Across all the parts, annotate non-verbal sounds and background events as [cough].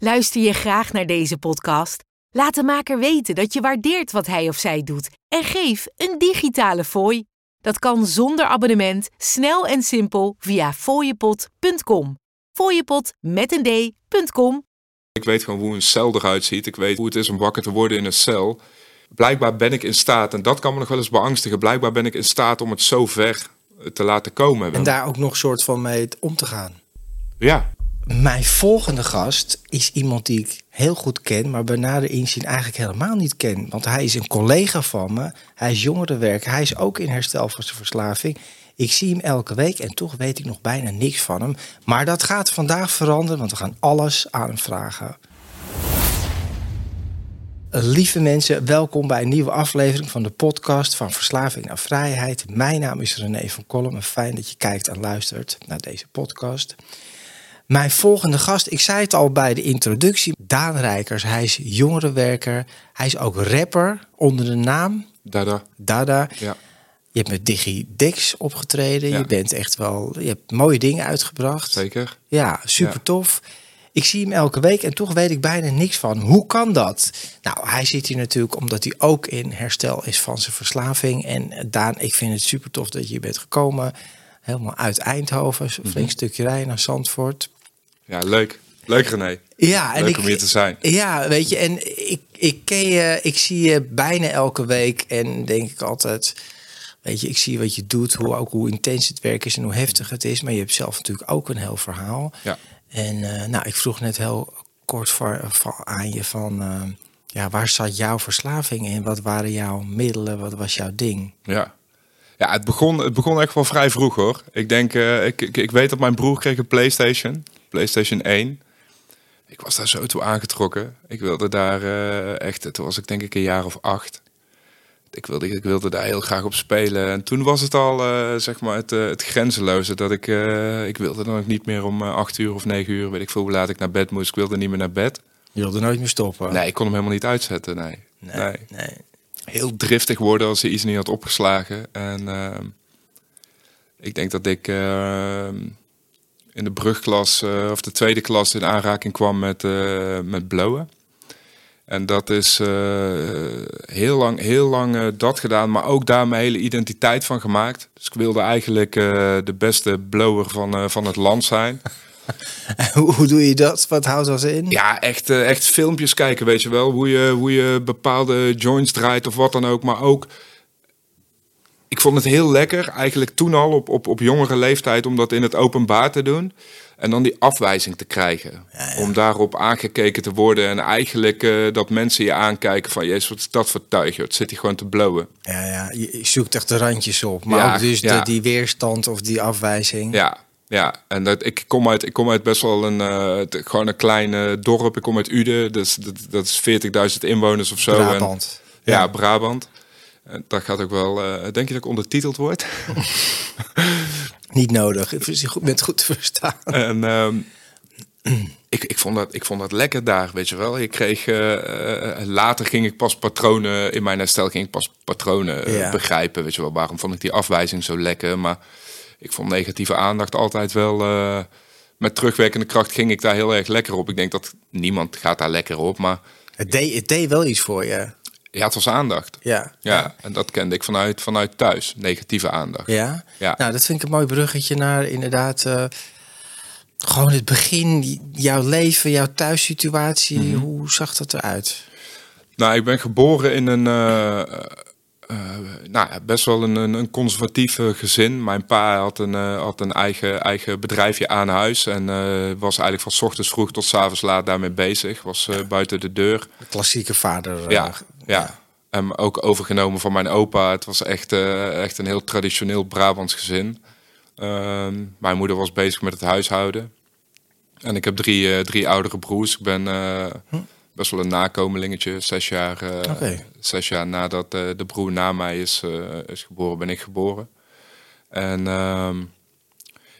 Luister je graag naar deze podcast? Laat de maker weten dat je waardeert wat hij of zij doet en geef een digitale fooi. Dat kan zonder abonnement, snel en simpel via fooiepot.com. Fooiepot met een d.com. Ik weet gewoon hoe een cel eruit ziet. Ik weet hoe het is om wakker te worden in een cel. Blijkbaar ben ik in staat, en dat kan me nog wel eens beangstigen, blijkbaar ben ik in staat om het zo ver te laten komen. En daar ook nog soort van mee om te gaan. Ja, Mijn volgende gast is iemand die ik heel goed ken, maar bij nader inzien eigenlijk helemaal niet ken. Want hij is een collega van me. Hij is jongerenwerker. Hij is ook in herstel van zijn verslaving. Ik zie hem elke week en toch weet ik nog bijna niks van hem. Maar dat gaat vandaag veranderen, want we gaan alles aan hem vragen. Lieve mensen, welkom bij een nieuwe aflevering van de podcast van Verslaving naar Vrijheid. Mijn naam is René van Kolm fijn dat je kijkt en luistert naar deze podcast. Mijn volgende gast, ik zei het al bij de introductie, Daan Rijkers. Hij is jongerenwerker, hij is ook rapper onder de naam dada. Dada. Ja. Je hebt met DigiDex opgetreden, Ja. je bent echt wel, je hebt mooie dingen uitgebracht. Zeker. Ja, super Ja. tof. Ik zie hem elke week en toch weet ik bijna niks van. Hoe kan dat? Nou, hij zit hier natuurlijk omdat hij ook in herstel is van zijn verslaving. En Daan, ik vind het super tof dat je hier bent gekomen. Helemaal uit Eindhoven, een Mhm. flink stukje rijden naar Zandvoort. Ja, leuk. Leuk René. Ja, en Leuk ik, om hier te zijn. Ja, weet je, en ik, ik ken je, ik zie je bijna elke week en denk ik altijd, weet je, ik zie wat je doet, hoe, ook hoe intens het werk is en hoe heftig het is. Maar je hebt zelf natuurlijk ook een heel verhaal. Ja. En eh, nou, ik vroeg net heel kort voor, voor aan je van, eh, ja, waar zat jouw verslaving in? Wat waren jouw middelen? Wat was jouw ding? Ja. Ja, het begon, het begon echt wel vrij vroeg hoor. Ik denk, eh, ik, ik, ik weet dat mijn broer kreeg een PlayStation. PlayStation 1. Ik was daar zo toe aangetrokken. Ik wilde daar eh, echt, toen was ik denk ik een jaar of acht. Ik wilde, ik wilde daar heel graag op spelen. En toen was het al, eh, zeg maar, het, het grenzeloze. Dat ik, ik wilde dan ook niet meer om acht uur of negen uur, weet ik veel hoe laat ik naar bed moest. Ik wilde niet meer naar bed. Je wilde nooit meer stoppen? Nee, ik kon hem helemaal niet uitzetten, nee. nee. nee nee. heel driftig worden als hij iets niet had opgeslagen. En ehm, ik denk dat ik ehm, in de brugklas eh, of de tweede klas in aanraking kwam met, eh, met blowen. En dat is eh, heel lang, heel lang dat gedaan, maar ook daar mijn hele identiteit van gemaakt. Dus ik wilde eigenlijk de beste blower van, van het land zijn. [laughs] hoe, hoe doe je dat? Wat houdt dat in? Ja, echt, echt filmpjes kijken, weet je wel. Hoe je, hoe je bepaalde joints draait of wat dan ook. Maar ook, ik vond het heel lekker, eigenlijk toen al op, op, op jongere leeftijd, om dat in het openbaar te doen. En dan die afwijzing te krijgen. Om daarop aangekeken te worden. En eigenlijk eh, dat mensen je aankijken van, jezus, wat is dat voor tuigje? Het zit hier gewoon te blowen. Ja, ja, je zoekt echt de randjes op. Maar Ja, ook dus de, die weerstand of die afwijzing. Ja, ja. En dat, ik, kom uit, ik kom uit best wel een, eh, gewoon een klein eh, dorp. Ik kom uit Uden, dus, dat, dat is 40.000 inwoners of zo. En- Brabant. Ja, Ja. Brabant. Dat gaat ook wel. eh, denk je dat ik ondertiteld word? [laughs] Niet nodig. Vind je goed, bent goed te verstaan. en ehm, ik, ik, vond dat, ik vond dat lekker daar, weet je wel. Ik kreeg, eh, eh, later ging ik pas patronen, in mijn herstel ging ik pas patronen Ja. begrijpen, weet je wel. Waarom vond ik die afwijzing zo lekker? Maar ik vond negatieve aandacht altijd wel... eh, met terugwerkende kracht ging ik daar heel erg lekker op. Ik denk dat niemand gaat daar lekker op, maar Het deed, het deed wel iets voor je. Ja, het was aandacht. Ja. Ja, en dat kende ik vanuit, vanuit thuis, negatieve aandacht. Ja? Ja. Nou, dat vind ik een mooi bruggetje naar inderdaad... eh, gewoon het begin, jouw leven, jouw thuissituatie. Mhm. Hoe zag dat eruit? Nou, ik ben geboren in een eh, eh, nou, best wel een, een, een conservatief gezin. Mijn pa had een, had een eigen, eigen bedrijfje aan huis en was eigenlijk van 's ochtends vroeg tot 's avonds laat daarmee bezig. Was buiten de deur. De klassieke vader. Ja, ja. En ook overgenomen van mijn opa. Het was echt, eh, echt een heel traditioneel Brabants gezin. Ehm, mijn moeder was bezig met het huishouden. En ik heb drie, eh, drie oudere broers. Ik ben eh, best wel een nakomelingetje. Zes jaar, zes jaar nadat de broer na mij is, is geboren, ben ik geboren. En ehm,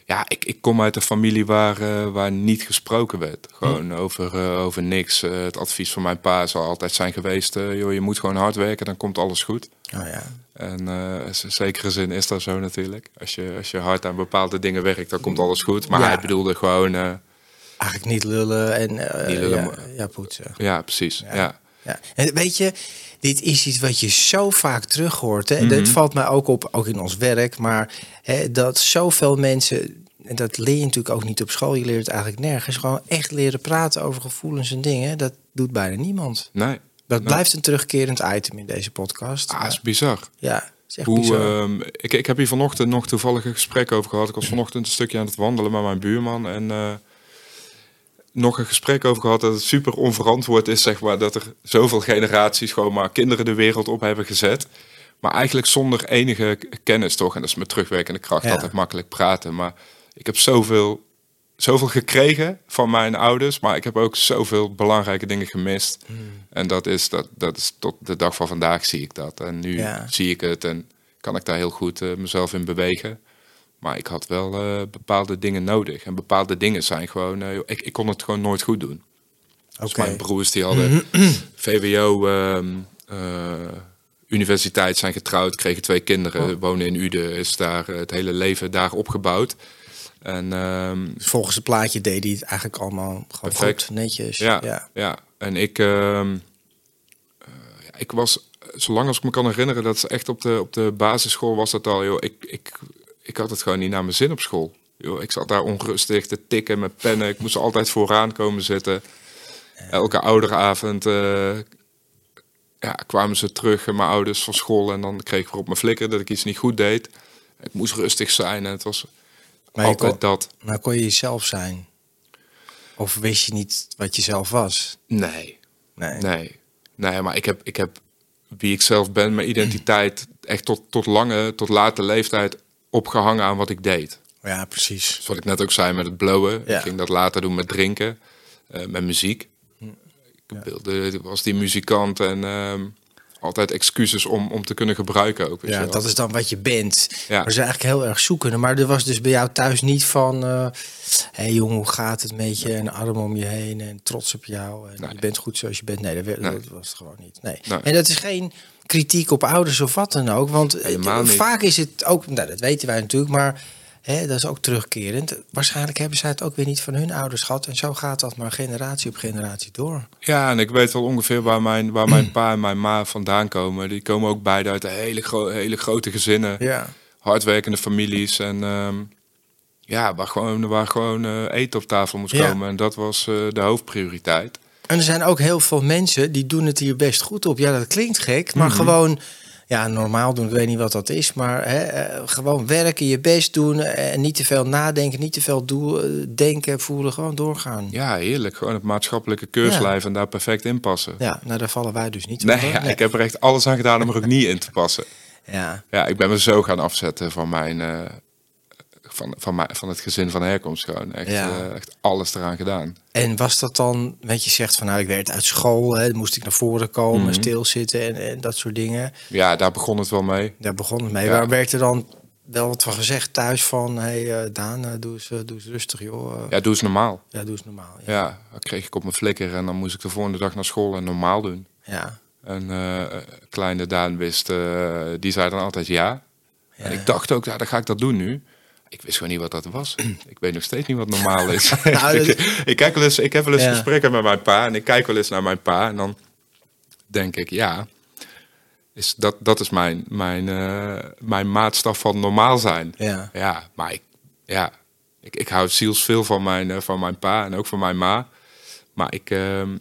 ja, ik, ik kom uit een familie waar, eh, waar niet gesproken werd. Gewoon over, eh, over niks. Eh, het advies van mijn pa zal altijd zijn geweest... joh, je moet gewoon hard werken, dan komt alles goed. Oh, ja. En in zekere zin is dat zo natuurlijk. Als je, als je hard aan bepaalde dingen werkt, dan komt alles goed. Maar Ja. hij bedoelde gewoon... Eigenlijk niet lullen en Niet lullen, ja, ja, poetsen. Ja, precies. Ja. Ja. En weet je, dit is iets wat je zo vaak terug hoort. Hè? Mhm. Dat valt mij ook op, ook in ons werk. Maar hè, dat zoveel mensen, en dat leer je natuurlijk ook niet op school. Je leert het eigenlijk nergens. Gewoon echt leren praten over gevoelens en dingen. Dat doet bijna niemand. Nee. Dat Nee. blijft een terugkerend item in deze podcast. Ah, Maar- is bizar. ja, is Hoe, bizar. ehm, ik, ik heb hier vanochtend nog toevallig een gesprek over gehad. Ik was vanochtend een stukje aan het wandelen met mijn buurman. En eh, nog een gesprek over gehad dat het super onverantwoord is, zeg maar. Dat er zoveel generaties gewoon maar kinderen de wereld op hebben gezet. Maar eigenlijk zonder enige kennis toch. En dat is met terugwerkende kracht Ja. altijd makkelijk praten. Maar ik heb zoveel, zoveel gekregen van mijn ouders. Maar ik heb ook zoveel belangrijke dingen gemist. Hmm. En dat is, dat, dat is tot de dag van vandaag zie ik dat. En nu Ja. zie ik het en kan ik daar heel goed eh, mezelf in bewegen. Maar ik had wel eh, bepaalde dingen nodig. En bepaalde dingen zijn gewoon... eh, ik, ik kon het gewoon nooit goed doen. Dus Oké. mijn broers die hadden [clears throat] VWO, ehm, eh, universiteit, zijn getrouwd, kregen twee kinderen, Oh. wonen in Uden, is daar het hele leven daar opgebouwd. En ehm, Dus volgens het plaatje deed hij het eigenlijk allemaal gewoon Perfect. goed, netjes. ja, ja. ja. en ik, ehm, eh, ja, ik was, zolang als ik me kan herinneren, dat is echt op de, op de basisschool was dat al, joh, ik, ik, ik had het gewoon niet naar mijn zin op school. Joh, ik zat daar onrustig te tikken met pennen, ik moest altijd vooraan komen zitten. Elke ouderavond eh, ja, kwamen ze terug, mijn ouders van school, en dan kreeg ik weer op mijn flikker dat ik iets niet goed deed. Ik moest rustig zijn en het was Maar altijd kon, dat. maar kon je jezelf zijn? Of wist je niet wat je zelf was? Nee, Nee. Nee, nee maar ik heb, ik heb wie ik zelf ben, mijn identiteit echt tot, tot lange, tot late leeftijd opgehangen aan wat ik deed. Ja, precies. Dus wat ik net ook zei met het blowen. Ja. Ik ging dat later doen met drinken, eh, met muziek. Ik wilde, was die muzikant en ehm, altijd excuses om, om te kunnen gebruiken ook. Ja, dat is dan wat je bent. Ja. Maar ze eigenlijk heel erg zoekende. Maar er was dus bij jou thuis niet van... Hé hey jongen, hoe gaat het met je? En arm om je heen en trots op jou. En Nee. je bent goed zoals je bent. Nee, dat, werd- Nee. dat was het gewoon niet. Nee. Nee. En dat is geen kritiek op ouders of wat dan ook. Want eh, vaak is het ook... Nou, dat weten wij natuurlijk, maar... Hè, dat is ook terugkerend. Waarschijnlijk hebben zij het ook weer niet van hun ouders gehad. En zo gaat dat maar generatie op generatie door. Ja, en ik weet wel ongeveer waar mijn, waar mijn pa en mijn ma vandaan komen. Die komen ook beide uit hele, gro- hele grote gezinnen. Ja. hardwerkende families en ehm, ja, waar gewoon, waar gewoon eh, eten op tafel moest Ja. komen. En dat was eh, de hoofdprioriteit. En er zijn ook heel veel mensen die doen het hier best goed op. Ja, dat klinkt gek, maar gewoon ja, normaal doen. Ik weet niet wat dat is, maar hè, eh, gewoon werken, je best doen eh, en niet te veel nadenken, niet te veel doel, eh, denken, voelen, gewoon doorgaan. Ja, Ja, heerlijk. Gewoon het maatschappelijke keurslijf en daar perfect in passen. nou daar vallen wij dus niet Nee, ja, ik heb er echt alles aan gedaan om er ook niet in te passen. [laughs] ja. Ja, ik ben me zo gaan afzetten van mijn, van, van, van het gezin van herkomst gewoon. Echt, Ja. eh, echt alles eraan gedaan. En was dat dan, weet je, zegt van nou, ik werd uit school, hè, moest ik naar voren komen, Mhm. stilzitten en, en dat soort dingen. Ja, daar begon het wel mee. Daar begon het mee. Ja. Waar werd er dan wel wat van gezegd thuis van, hé hey, eh, Daan, eh, doe, eens, eh, doe eens rustig joh. Ja, doe eens normaal. ja, doe eens normaal. Ja. Ja, dan kreeg ik op mijn flikker en dan moest ik de volgende dag naar school en normaal doen. ja. En kleine Daan wist, die zei dan altijd ja. Ja. En ik dacht ook, ja, dan ga ik dat doen nu. Ik wist gewoon niet wat dat was. [clears throat] ik weet nog steeds niet wat normaal is. [laughs] Nou, dat- ik, ik, kijk wel eens, ik heb wel eens Ja. gesprekken met mijn pa en ik kijk wel eens naar mijn pa en dan denk ik, ja, is dat, dat is mijn, mijn, eh, mijn maatstaf van normaal zijn. Ja. Ja, maar ik, ja, ik, ik hou zielsveel van mijn, eh, van mijn pa en ook van mijn ma. Maar ik, ehm,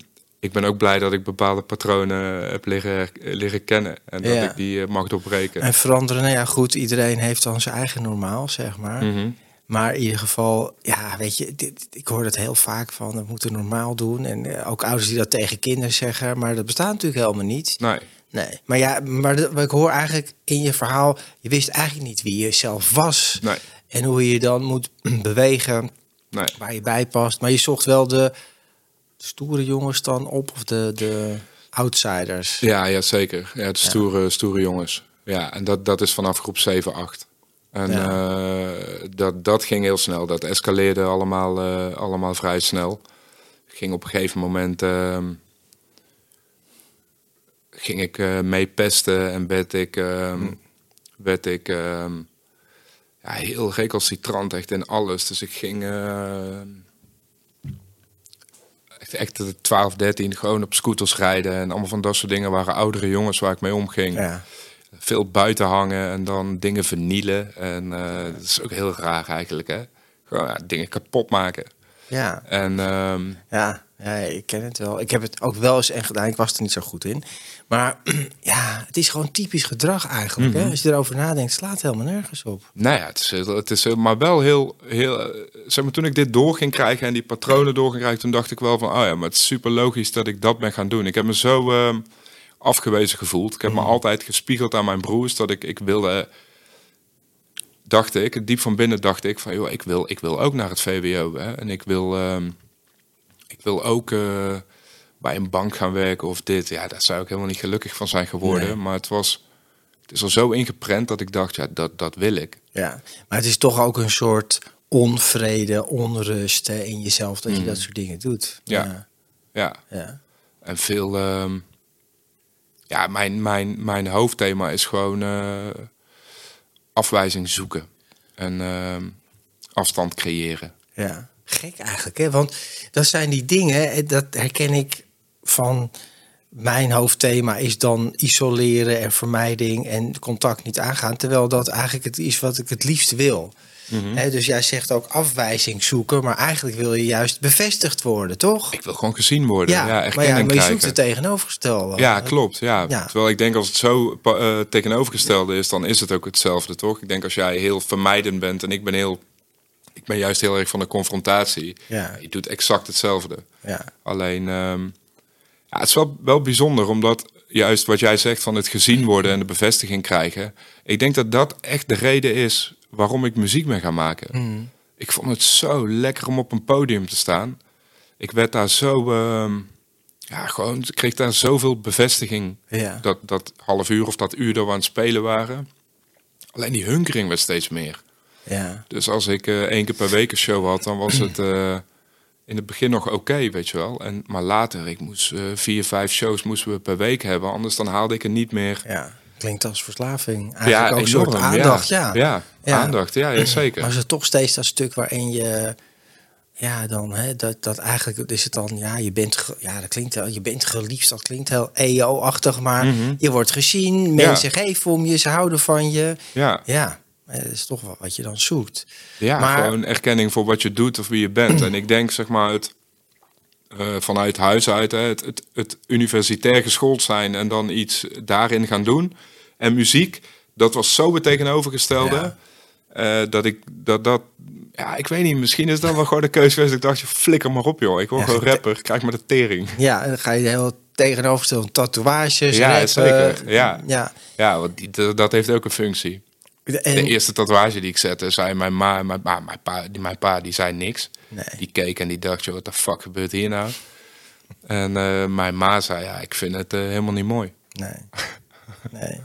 ik ben ook blij dat ik bepaalde patronen heb leren, leren kennen. En dat Ja. ik die eh, mag doorbreken. En veranderen, nou ja, goed, iedereen heeft dan zijn eigen normaal, zeg maar. Mhm. Maar in ieder geval, ja, weet je, dit, ik hoor dat heel vaak van, we moeten normaal doen. En eh, ook ouders die dat tegen kinderen zeggen, maar dat bestaat natuurlijk helemaal niet. Nee, Nee, maar ja, maar wat ik hoor eigenlijk in je verhaal, je wist eigenlijk niet wie je zelf was. nee, En hoe je je dan moet [clears throat] bewegen, nee. waar je bij past. Maar je zocht wel de stoere jongens dan op, of de, de outsiders. Ja, ja zeker. Ja, de stoere, stoere jongens. Ja, en dat, dat is vanaf groep 7, 8. En eh, dat, dat ging heel snel. Dat escaleerde allemaal, eh, allemaal vrij snel. Ging op een gegeven moment... ehm, ging ik eh mee pesten en werd ik... ehm, werd ik ehm, ja, heel recalcitrant echt in alles. Dus ik ging... echt, echt de 12, 13, gewoon op scooters rijden. En allemaal van dat soort dingen waren oudere jongens waar ik mee omging. Ja. Veel buiten hangen en dan dingen vernielen. En eh, dat is ook heel raar eigenlijk, hè? Gewoon ja, dingen kapot maken. Ja. En ehm, Ja, ja, ik ken het wel. Ik heb het ook wel eens echt gedaan. Ik was er niet zo goed in. Maar [clears throat] ja, het is gewoon typisch gedrag eigenlijk. Mhm. hè? Als je erover nadenkt, slaat het helemaal nergens op. nou ja, het is, het is heel- maar wel heel, heel eh, zeg maar, toen ik dit door ging krijgen en die patronen door ging krijgen, toen dacht ik wel van, oh ja, maar het is super logisch dat ik dat ben gaan doen. Ik heb me zo ehm, afgewezen gevoeld. Ik heb me altijd gespiegeld aan mijn broers dat ik, ik wilde, dacht ik, diep van binnen dacht ik van, joh, ik wil, ik wil ook naar het VWO. Hè? En ik wil, ehm, wil ook eh, bij een bank gaan werken of dit. Ja, daar zou ik helemaal niet gelukkig van zijn geworden. Nee. Maar het was, het is er zo ingeprent dat ik dacht, ja, dat, dat wil ik. Ja, maar het is toch ook een soort onvrede, onrust hè, in jezelf dat je dat soort dingen doet. Ja. ja. Ja, ja. en veel. ehm, ja, mijn, mijn, mijn hoofdthema is gewoon eh, afwijzing zoeken en ehm, afstand creëren. Ja, gek eigenlijk, hè? Want dat zijn die dingen, dat herken ik van mijn hoofdthema is dan isoleren en vermijding en contact niet aangaan, terwijl dat eigenlijk het is wat ik het liefst wil. Hè, dus jij zegt ook afwijzing zoeken, maar eigenlijk wil je juist bevestigd worden, toch? Ik wil gewoon gezien worden. Ja, maar, ja, maar je krijgen. zoekt het tegenovergestelde. Ja, klopt. Ja. Ja. Terwijl ik denk als het zo eh, tegenovergestelde is, dan is het ook hetzelfde, toch? Ik denk als jij heel vermijdend bent en ik ben heel, ik ben juist heel erg van de confrontatie. Ja. Je doet exact hetzelfde. Ja. Alleen, ehm, ja, het is wel, wel bijzonder, omdat juist wat jij zegt van het gezien worden en de bevestiging krijgen. Ik denk dat dat echt de reden is waarom ik muziek ben gaan maken. Mm. Ik vond het zo lekker om op een podium te staan. Ik werd daar zo, ehm, ja, gewoon, ik kreeg daar zoveel bevestiging. Ja. Dat, dat half uur of dat uur dat we aan het spelen waren. Alleen die hunkering werd steeds meer. Ja. Dus als ik eh, één keer per week een show had, dan was het eh, in het begin nog oké, weet je wel. En, maar later, ik moest eh, vier, vijf shows moesten we per week hebben. Anders dan haalde ik er niet meer. ja, klinkt als verslaving. Eigenlijk ook een enorm, soort aandacht, ja. Ja, Ja. aandacht, ja, ja zeker. Maar is het toch steeds dat stuk waarin je, ja, dan, hè, dat, dat eigenlijk is het dan, ja, je bent, ja, dat klinkt wel, je bent geliefd, dat klinkt heel EO-achtig, maar Mhm. je wordt gezien, mensen geven om je, ze houden van je. Ja, Ja, dat is toch wel wat je dan zoekt. ja Maar- gewoon erkenning voor wat je doet of wie je bent. en ik denk, zeg maar, het, eh, vanuit huis uit, hè, het, het, het universitair geschoold zijn en dan iets daarin gaan doen. En muziek, dat was zo het tegenovergestelde. Ja. eh, dat ik dat, dat, ja, ik weet niet, misschien is dat wel gewoon de keuze geweest. Ik dacht, je flikker maar op, joh. Ik word Ja, gewoon rapper, krijg maar de tering. Ja, en dan ga je heel tegenoverstellen, tatoeages, Ja, rappen. zeker, ja. ja. Ja, want die, dat heeft ook een functie. De En, eerste tatoeage die ik zette, zei mijn ma, mijn, ma, mijn pa, die, mijn pa, die zei niks. Nee. Die keek en die dacht, joh, wat de fuck gebeurt hier nou? En eh, mijn ma zei, ja, ik vind het eh, helemaal niet mooi. nee, nee.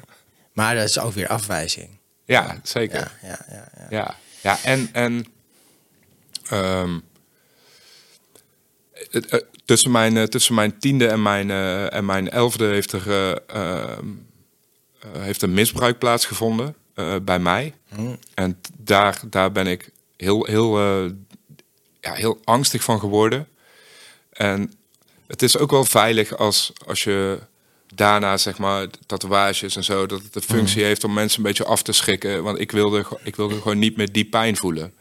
Maar dat is ook weer afwijzing. Ja, zeker. Ja, ja, ja. ja. Ja, ja en, en ehm, het, eh, tussen, mijn, tussen mijn tiende en mijn, en mijn elfde heeft er, eh, ehm, eh, heeft een misbruik plaatsgevonden eh, bij mij. Hm. En daar, daar ben ik heel, heel, eh, ja, heel angstig van geworden. En het is ook wel veilig als, als je daarna, zeg maar, tatoeages en zo, dat het de functie heeft om mensen een beetje af te schrikken. Want ik wilde, ik wilde gewoon niet meer die pijn voelen.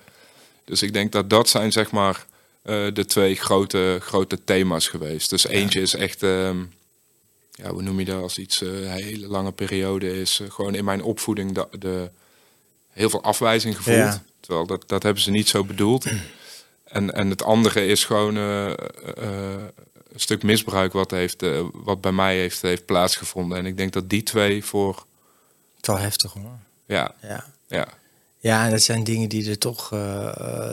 Dus ik denk dat dat zijn, zeg maar, eh, de twee grote, grote thema's geweest. Dus eentje is echt, ehm, ja, hoe noem je dat, als iets eh, een hele lange periode is. eh, gewoon in mijn opvoeding de, de, heel veel afwijzing gevoeld. Ja. Terwijl dat, dat hebben ze niet zo bedoeld. En, en het andere is gewoon eh, een stuk misbruik wat, heeft, wat bij mij heeft, heeft plaatsgevonden. En ik denk dat die twee voor, Het is wel heftig hoor. ja, Ja. ja, Ja, en dat zijn dingen die er toch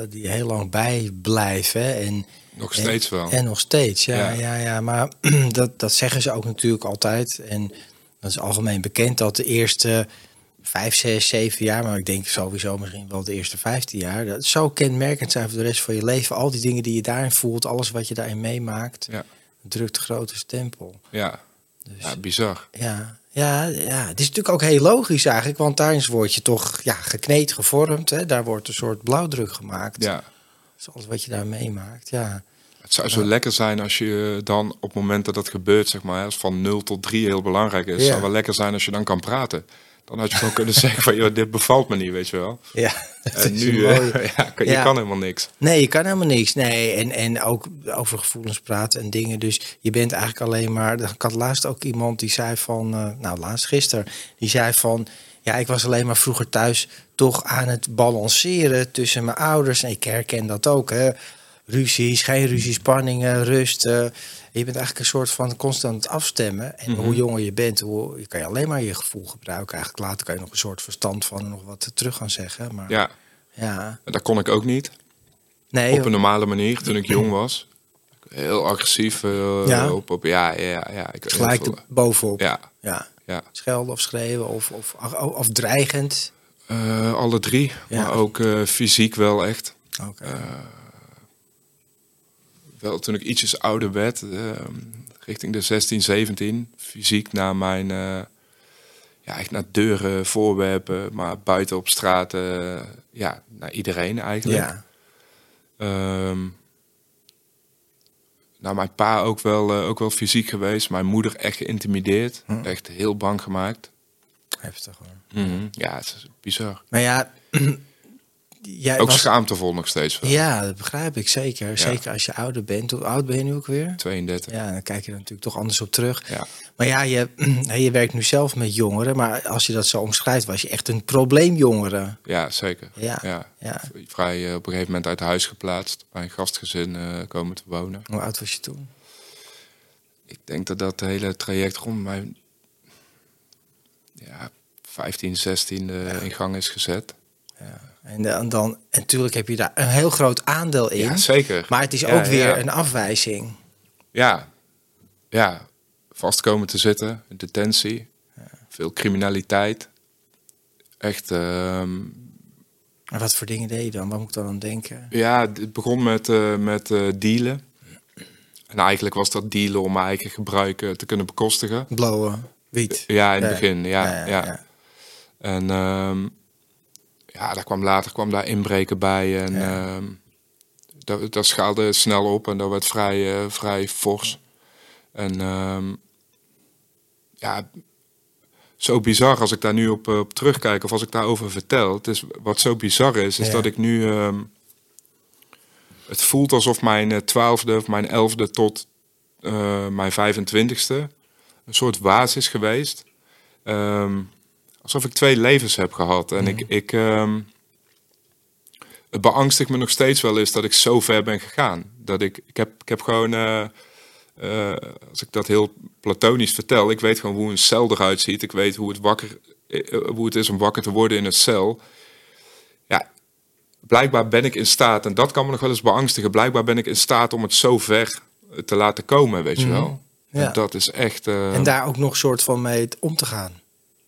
die heel lang bij blijven. En, nog steeds wel. en nog steeds, ja, ja. Ja. ja, Maar [clears throat] dat, dat zeggen ze ook natuurlijk altijd. En dat is algemeen bekend dat de eerste vijf, zes, zeven jaar, maar ik denk sowieso misschien wel de eerste vijftien jaar, dat zo kenmerkend zijn voor de rest van je leven. Al die dingen die je daarin voelt, alles wat je daarin meemaakt, Ja, drukt grote stempel. ja. Dus ja bizar. ja, ja, ja, het is natuurlijk ook heel logisch eigenlijk, want daarin word je toch ja, gekneed, gevormd. Hè? Daar wordt een soort blauwdruk gemaakt. Ja. Is alles wat je daar meemaakt, ja. Het zou zo lekker zijn als je dan op het moment dat dat gebeurt, zeg maar, als van 0 tot 3 heel belangrijk is. Ja. zou wel lekker zijn als je dan kan praten. Dan had je gewoon kunnen [laughs] zeggen van, joh, dit bevalt me niet, weet je wel. Ja, [laughs] En nu, [laughs] ja, je Ja. kan helemaal niks. Nee, je kan helemaal niks. Nee, en, en ook over gevoelens praten en dingen. Dus je bent eigenlijk alleen maar. Ik had laatst ook iemand die zei van. eh, nou, laatst gisteren. Die zei van. Ja, ik was alleen maar vroeger thuis toch aan het balanceren tussen mijn ouders. En ik herken dat ook. Hè. Ruzies, geen ruzie, spanningen, rust. je bent eigenlijk een soort van constant afstemmen. En hoe jonger je bent, hoe je kan je alleen maar je gevoel gebruiken. Eigenlijk later kan je nog een soort verstand van nog wat terug gaan zeggen. Maar ja, Ja, dat kon ik ook niet. nee, Op een normale manier, toen ik [clears throat] jong was. Heel agressief. eh, Ja? Op, op, ja, ja, ja. Ik, gelijk bovenop. Ja, Ja. Ja. Schelden of schreeuwen of, of, of, dreigend. Eh, alle drie. Ja. Maar ook eh, fysiek wel echt. Oké. Wel toen ik ietsjes ouder werd, eh, richting de 16, 17, fysiek naar mijn, eh, ja, echt naar deuren, voorwerpen, maar buiten op straat, eh, ja, naar iedereen eigenlijk. ja. Ehm, nou, mijn pa ook wel, eh, ook wel fysiek geweest, mijn moeder echt geïntimideerd, Hm. echt heel bang gemaakt. Heftig hoor. Mhm. Ja, het is bizar. Maar ja, [clears throat] jij Ook was, schaamtevol nog steeds wel. Ja, dat begrijp ik zeker. Zeker als je ouder bent. Hoe oud ben je nu ook weer? 32. Ja, dan kijk je er natuurlijk toch anders op terug. Ja. Maar ja, je, [clears throat] je werkt nu zelf met jongeren. Maar als je dat zo omschrijft, was je echt een probleemjongere. Ja, zeker. Ja, ja. ja. Vrij eh, op een gegeven moment uit huis geplaatst, bij een gastgezin eh, komen te wonen. Hoe oud was je toen? Ik denk dat dat hele traject rond mijn ja, 15, 16 eh, in gang is gezet. Ja. En, dan- en dan, en natuurlijk heb je daar een heel groot aandeel in. Ja, zeker. Maar het is Ja, ook weer ja. een afwijzing. Ja, ja, vast komen te zitten, detentie, veel criminaliteit. Echt, ehm, En wat voor dingen deed je dan? Wat moet ik dan aan denken? ja, het begon met, eh, met eh, dealen. En eigenlijk was dat dealen om mijn eigen gebruik eh, te kunnen bekostigen. Blowen, wiet. Ja, in het begin, ja. Ja, ja, ja, ja. En ehm, ja, daar kwam later kwam daar inbreken bij. En ehm, dat, dat schaalde snel op en dat werd vrij, eh, vrij fors. En ehm, ja, zo bizar als ik daar nu op, eh, op terugkijk of als ik daarover vertel. Het is, wat zo bizar is, is Ja. dat ik nu... ehm, het voelt alsof mijn eh, twaalfde of mijn elfde tot mijn 25ste een soort waas is geweest. Alsof ik twee levens heb gehad. En ik, ik ehm, het beangstigt me nog steeds wel eens dat ik zo ver ben gegaan. Dat ik, ik heb, ik heb gewoon, eh, eh, als ik dat heel platonisch vertel, ik weet gewoon hoe een cel eruit ziet. Ik weet hoe het, wakker, eh, hoe het is om wakker te worden in een cel. Ja, blijkbaar ben ik in staat, en dat kan me nog wel eens beangstigen, blijkbaar ben ik in staat om het zo ver te laten komen, weet je wel. Ja. En dat is echt... En daar ook nog soort van mee om te gaan.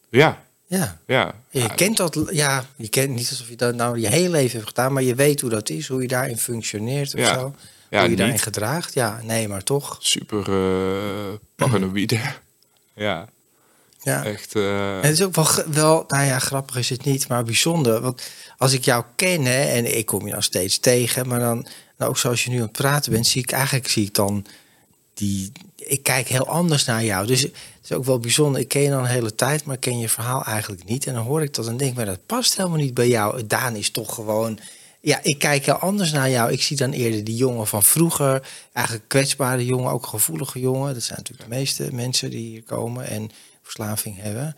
Ja, Ja. ja. Je kent dat, ja, je kent niet alsof je dat nou je hele leven hebt gedaan, maar je weet hoe dat is, hoe je daarin functioneert of Ja. zo. Ja, hoe je daarin niet. gedraagt. Ja, nee, maar toch. super eh paranoïde. [laughs] ja, Ja. echt. eh, En het is ook wel, wel, nou ja, grappig is het niet, maar bijzonder. Want als ik jou ken, hè, en ik kom je nou steeds tegen, maar dan, nou ook zoals je nu aan het praten bent, zie ik eigenlijk zie ik dan die. Ik kijk heel anders naar jou. Dus is ook wel bijzonder. Ik ken je dan een hele tijd, maar ik ken je verhaal eigenlijk niet. En dan hoor ik dat en denk, maar dat past helemaal niet bij jou. Daan is toch gewoon. Ja, ik kijk heel anders naar jou. Ik zie dan eerder die jongen van vroeger. Eigenlijk kwetsbare jongen, ook gevoelige jongen. Dat zijn natuurlijk de meeste mensen die hier komen en verslaving hebben.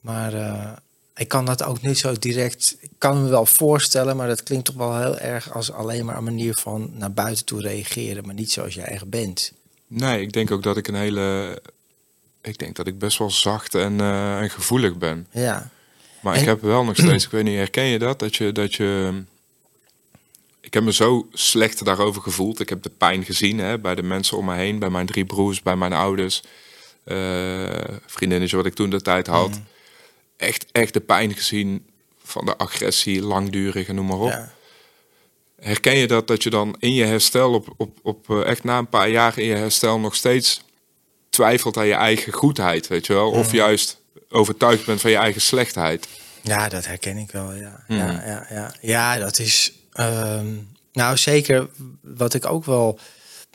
Maar eh, ik kan dat ook niet zo direct. Ik kan me wel voorstellen, maar dat klinkt toch wel heel erg als alleen maar een manier van naar buiten toe reageren, maar niet zoals jij echt bent. nee, ik denk ook dat ik een hele. Ik denk dat ik best wel zacht en, eh, en gevoelig ben. Ja, Maar En- ik heb wel nog steeds, ik weet niet, herken je dat? Dat je, dat je. Ik heb me zo slecht daarover gevoeld. Ik heb de pijn gezien hè, bij de mensen om me heen, bij mijn drie broers, bij mijn ouders. eh vriendinnetje wat ik toen de tijd had. Mhm. Echt, echt de pijn gezien van de agressie, langdurig en noem maar op. ja, Herken je dat, dat je dan in je herstel, op, op, op eh, echt na een paar jaar in je herstel, nog steeds twijfelt aan je eigen goedheid, weet je wel? Of juist overtuigd bent van je eigen slechtheid. ja dat herken ik wel. Ja, Hmm. ja, ja, ja. ja dat is. ehm, nou, zeker wat ik ook wel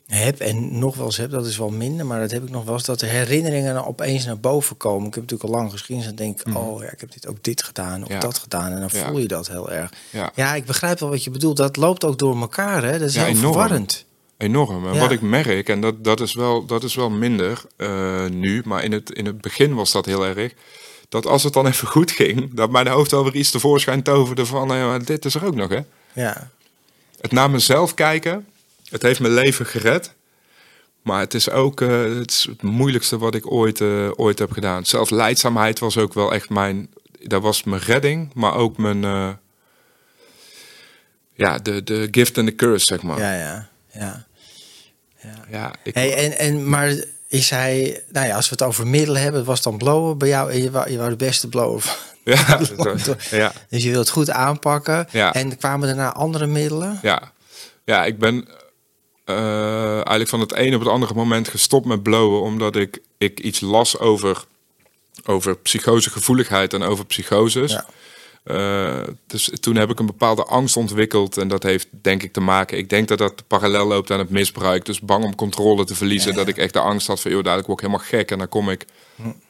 heb en nog wel eens heb, dat is wel minder, maar dat heb ik nog wel eens, dat de herinneringen opeens naar boven komen. Ik heb natuurlijk al lang geschiedenis en denk, Mhm. oh ja, ik heb dit ook dit gedaan of Ja. dat gedaan. En dan Ja. voel je dat heel erg. Ja. Ja, ik begrijp wel wat je bedoelt. Dat loopt ook door elkaar, hè? Dat is Ja, heel enorm. verwarrend. Enorm. En Ja. wat ik merk, en dat, dat, is, wel, dat is wel minder eh, nu, maar in het, in het begin was dat heel erg. Dat als het dan even goed ging, dat mijn hoofd alweer iets tevoorschijn toverde van, eh, dit is er ook nog, hè? Ja, Het naar mezelf kijken, het heeft mijn leven gered. Maar het is ook eh, het, is het moeilijkste wat ik ooit, ooit heb gedaan. Zelfleidzaamheid was ook wel echt mijn... Dat was mijn redding, maar ook mijn... ja, de, de gift en de curse, zeg maar. ja, ja. ja. Ja, ik, Hey, en, en, maar is hij, nou ja, als we het over middelen hebben, was dan blowen bij jou en je wou, je wou de beste blower van. [laughs] ja, [laughs] ja, Dus je wilt het goed aanpakken. Ja. En kwamen daarna andere middelen? ja. ja, ik ben eh, eigenlijk van het ene op het andere moment gestopt met blowen. Omdat ik, ik iets las over, over psychosegevoeligheid en over psychoses. Ja. Eh, dus toen heb ik een bepaalde angst ontwikkeld. En dat heeft denk ik te maken. Ik denk dat dat parallel loopt aan het misbruik. Dus bang om controle te verliezen. Ja, ja. Dat ik echt de angst had van, joh, dadelijk word ik helemaal gek. En dan kom ik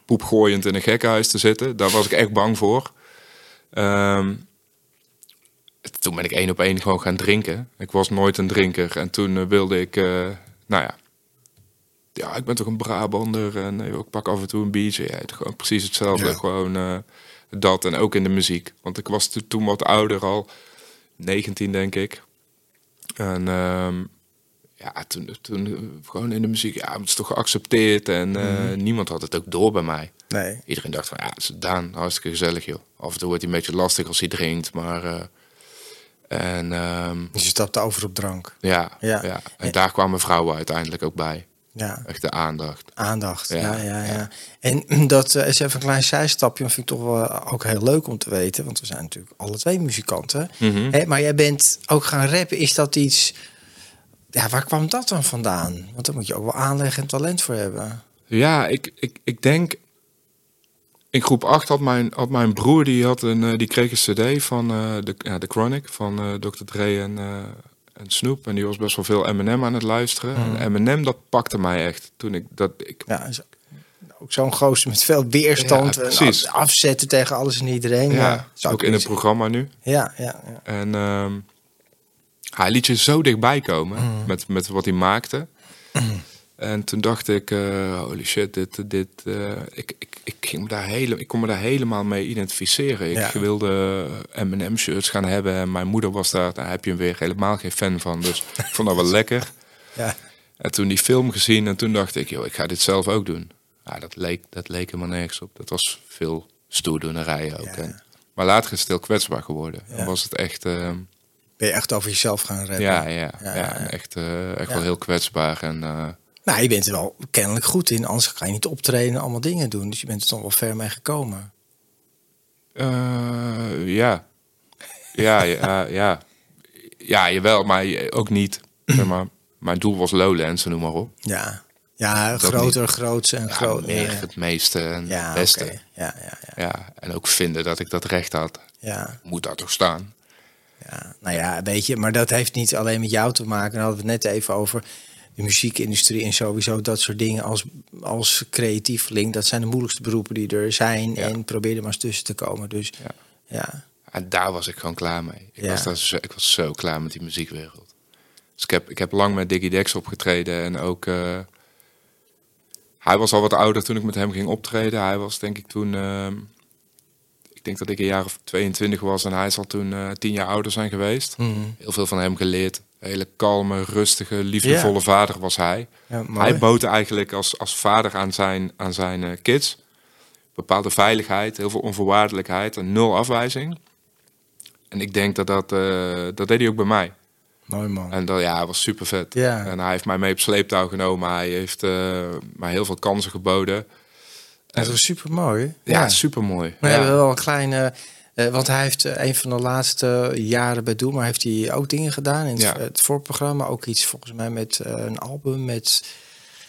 poepgooiend in een gekkenhuis te zitten. Daar was ik echt bang voor. Ehm, toen ben ik één op één gewoon gaan drinken. Ik was nooit een drinker. En toen eh, wilde ik, eh, nou ja. Ja, ik ben toch een Brabander en ik pak af en toe een biertje. Ja, het- gewoon precies hetzelfde. Ja. Gewoon dat en ook in de muziek. Want ik was to- toen wat ouder al. 19 denk ik. En ehm, ja, toen, toen gewoon in de muziek. Ja, het is toch geaccepteerd. En eh, niemand had het ook door bij mij. Nee. Iedereen dacht van, ja, het is Daan, hartstikke gezellig joh. Af en toe wordt hij een beetje lastig als hij drinkt, maar... eh, en ehm, Dus je stapte over op drank. ja, Ja. ja. en daar kwamen vrouwen uiteindelijk ook bij. Ja, Echt de aandacht. aandacht. Ja, Ja, ja, ja. ja. En [clears throat] dat eh, is even een klein zijstapje, maar vind ik toch wel ook heel leuk om te weten. Want we zijn natuurlijk alle twee muzikanten. Mhm. Hè, maar jij bent ook gaan rappen. Is dat iets... Ja, waar kwam dat dan vandaan? Want daar moet je ook wel aanleg en talent voor hebben. Ja, ik, ik, ik denk... In groep 8 had mijn, had mijn broer, die, had een, eh, die kreeg een cd van eh, de, ja, de Chronic, van eh, Dr. Dre en, eh, en Snoop. En die was best wel veel Eminem aan het luisteren. En Eminem, dat pakte mij echt. Toen ik dat... Ik, Ja, ook zo'n gozer met veel weerstand. Ja, en af- afzetten tegen alles en iedereen. ja, zou ook ik in het programma nu. Ja, ja, ja. En ehm, hij liet je zo dichtbij komen Mm. met, met wat hij maakte. En toen dacht ik, eh, holy shit, dit, dit, eh, ik, ik, ik, ging daar hele, ik kon me daar helemaal mee identificeren. Ik Ja. wilde M&M shirts gaan hebben en mijn moeder was daar, daar heb je hem weer helemaal geen fan van. Dus [laughs] ik vond dat wel lekker. ja. En toen die film gezien en toen dacht ik, joh, ik ga dit zelf ook doen. Ja, dat leek, dat leek helemaal nergens op. Dat was veel stoerdoenerijen ook. Ja. Maar later is het heel kwetsbaar geworden. Ja. Dan was het echt... ehm, Ben je echt over jezelf gaan rappen? ja, ja, ja, echt, eh, echt wel heel kwetsbaar. En eh, Nou, je bent er wel kennelijk goed in. Anders ga je niet optreden en allemaal dingen doen. Dus je bent er toch wel ver mee gekomen. eh, ja. Ja, ja, ja. Ja, jawel, maar ook niet. Zeg maar, mijn doel was Lowlands, noem maar op. Ja, ja Dat groter, groots en Ja, groot. ja, het meeste en Ja, het beste. Ja, ja, ja, Ja, en ook vinden dat ik dat recht had. ja, Moet daar toch staan? ja. Nou ja, weet je, maar dat heeft niet alleen met jou te maken. Daar hadden we het net even over. De muziekindustrie en sowieso dat soort dingen als, als creatieveling. Dat zijn de moeilijkste beroepen die er zijn. Ja. En probeer er maar eens tussen te komen. Dus Ja. ja, En daar was ik gewoon klaar mee. Ik, Ja. was, daar zo, ik was zo klaar met die muziekwereld. Dus ik heb, ik heb lang met Diggy Dex opgetreden. En ook... eh, hij was al wat ouder toen ik met hem ging optreden. Hij was denk ik toen... ehm, ik denk dat ik een jaar of 22 was. En hij zal toen eh, tien jaar ouder zijn geweest. Mhm. Heel veel van hem geleerd. Hele kalme, rustige, liefdevolle Ja. vader was hij. ja. Hij bood eigenlijk als, als vader aan zijn, aan zijn eh, kids bepaalde veiligheid, heel veel onvoorwaardelijkheid en nul afwijzing. En ik denk dat dat, eh, dat deed hij ook bij mij. mooi man. En dat ja, hij was super vet. Ja. En hij heeft mij mee op sleeptouw genomen. Hij heeft eh, mij heel veel kansen geboden. Dat was super mooi. Ja, super mooi. We hebben wel een kleine. Eh, want hij heeft eh, een van de laatste jaren bij Doe, maar heeft hij ook dingen gedaan in het, Ja. het voorprogramma. Ook iets volgens mij met eh, een album met.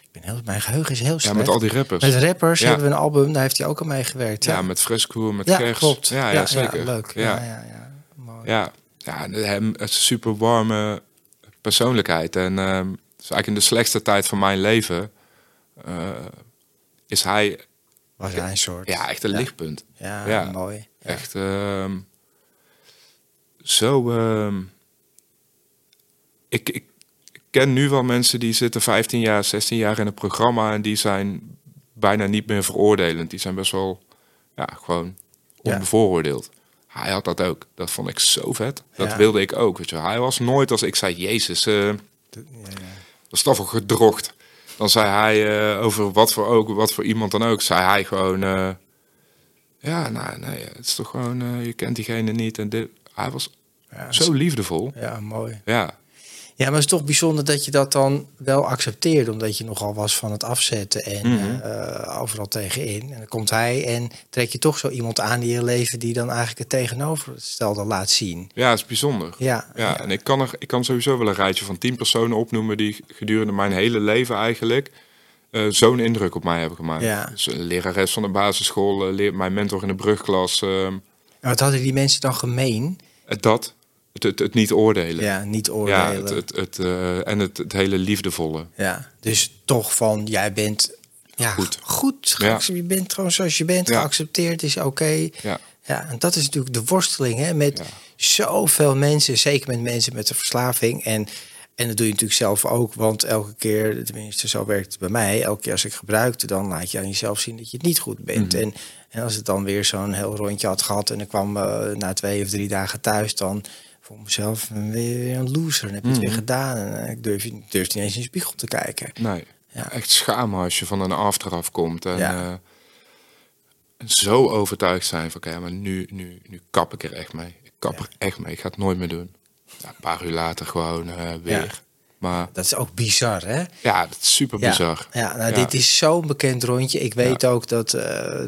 Ik ben heel, mijn geheugen is heel Ja, slecht. met al die rappers. Met rappers Ja. hebben we een album, daar heeft hij ook aan meegewerkt. ja, met Fresco, met ja klopt. Ja, ja, zeker. leuk. Ja, Ja. ja, ja. Mooi. Ja, ja en hem het is een super warme persoonlijkheid. En ehm, eigenlijk in de slechtste tijd van mijn leven, is hij Was hij een soort... ja, echt een Ja. lichtpunt. Ja, Ja. mooi. Echt ehm, zo. ehm, ik, ik ken nu wel mensen die zitten 15 jaar, 16 jaar in het programma en die zijn bijna niet meer veroordelend. Die zijn best wel, ja, gewoon Ja. onbevooroordeeld. Hij had dat ook. Dat vond ik zo vet. Dat Ja. wilde ik ook. Weet je. Hij was nooit als ik zei, Jezus, Ja, ja. dat is toch wel gedrocht. Dan zei hij eh, over wat voor, ook, wat voor iemand dan ook, zei hij gewoon... eh, ja, nou, nee, het is toch gewoon, eh, je kent diegene niet. En dit, hij was Ja, zo liefdevol. Ja, mooi. Ja, Ja, maar het is toch bijzonder dat je dat dan wel accepteert, omdat je nogal was van het afzetten en Mhm. eh, overal tegenin. En dan komt hij en trek je toch zo iemand aan in je leven die dan eigenlijk het tegenovergestelde laat zien. ja, het is bijzonder. Ja, Ja, en ik kan, er, ik kan sowieso wel een rijtje van tien personen opnoemen die gedurende mijn hele leven eigenlijk eh, zo'n indruk op mij hebben gemaakt. Ja. Dus een lerares van de basisschool, eh, leer, mijn mentor in de brugklas, wat hadden die mensen dan gemeen? het dat, het, het, het niet oordelen. Ja, niet Ja, oordelen. het, het, het, eh, en het, het hele liefdevolle. Ja, dus toch van jij bent ja, Goed. goed Ja. Je bent gewoon zoals je bent, Ja. geaccepteerd is oké. Ja. Ja, en dat is natuurlijk de worsteling hè, met zoveel mensen, zeker met mensen met een verslaving. En, en dat doe je natuurlijk zelf ook, want elke keer, tenminste zo werkt het bij mij, elke keer als ik gebruikte, dan laat je aan jezelf zien dat je het niet goed bent. Mhm. en, en als het dan weer zo'n heel rondje had gehad en ik kwam eh, na twee of drie dagen thuis, dan voor mezelf weer een loser. Dan heb je het Mhm. weer gedaan en eh, ik durf, durf niet eens in de spiegel te kijken. Nee, Ja. echt schamen als je van een after afkomt. En Ja. eh, zo overtuigd zijn van, oké, maar nu, nu, nu kap ik er echt mee. Ik kap er echt mee, ik ga het nooit meer doen. Een paar uur later gewoon eh, weer. Ja. Maar Dat is ook bizar, hè? ja, dat is super bizar. Ja, nou, dit is zo'n bekend rondje. Ik weet ook dat eh,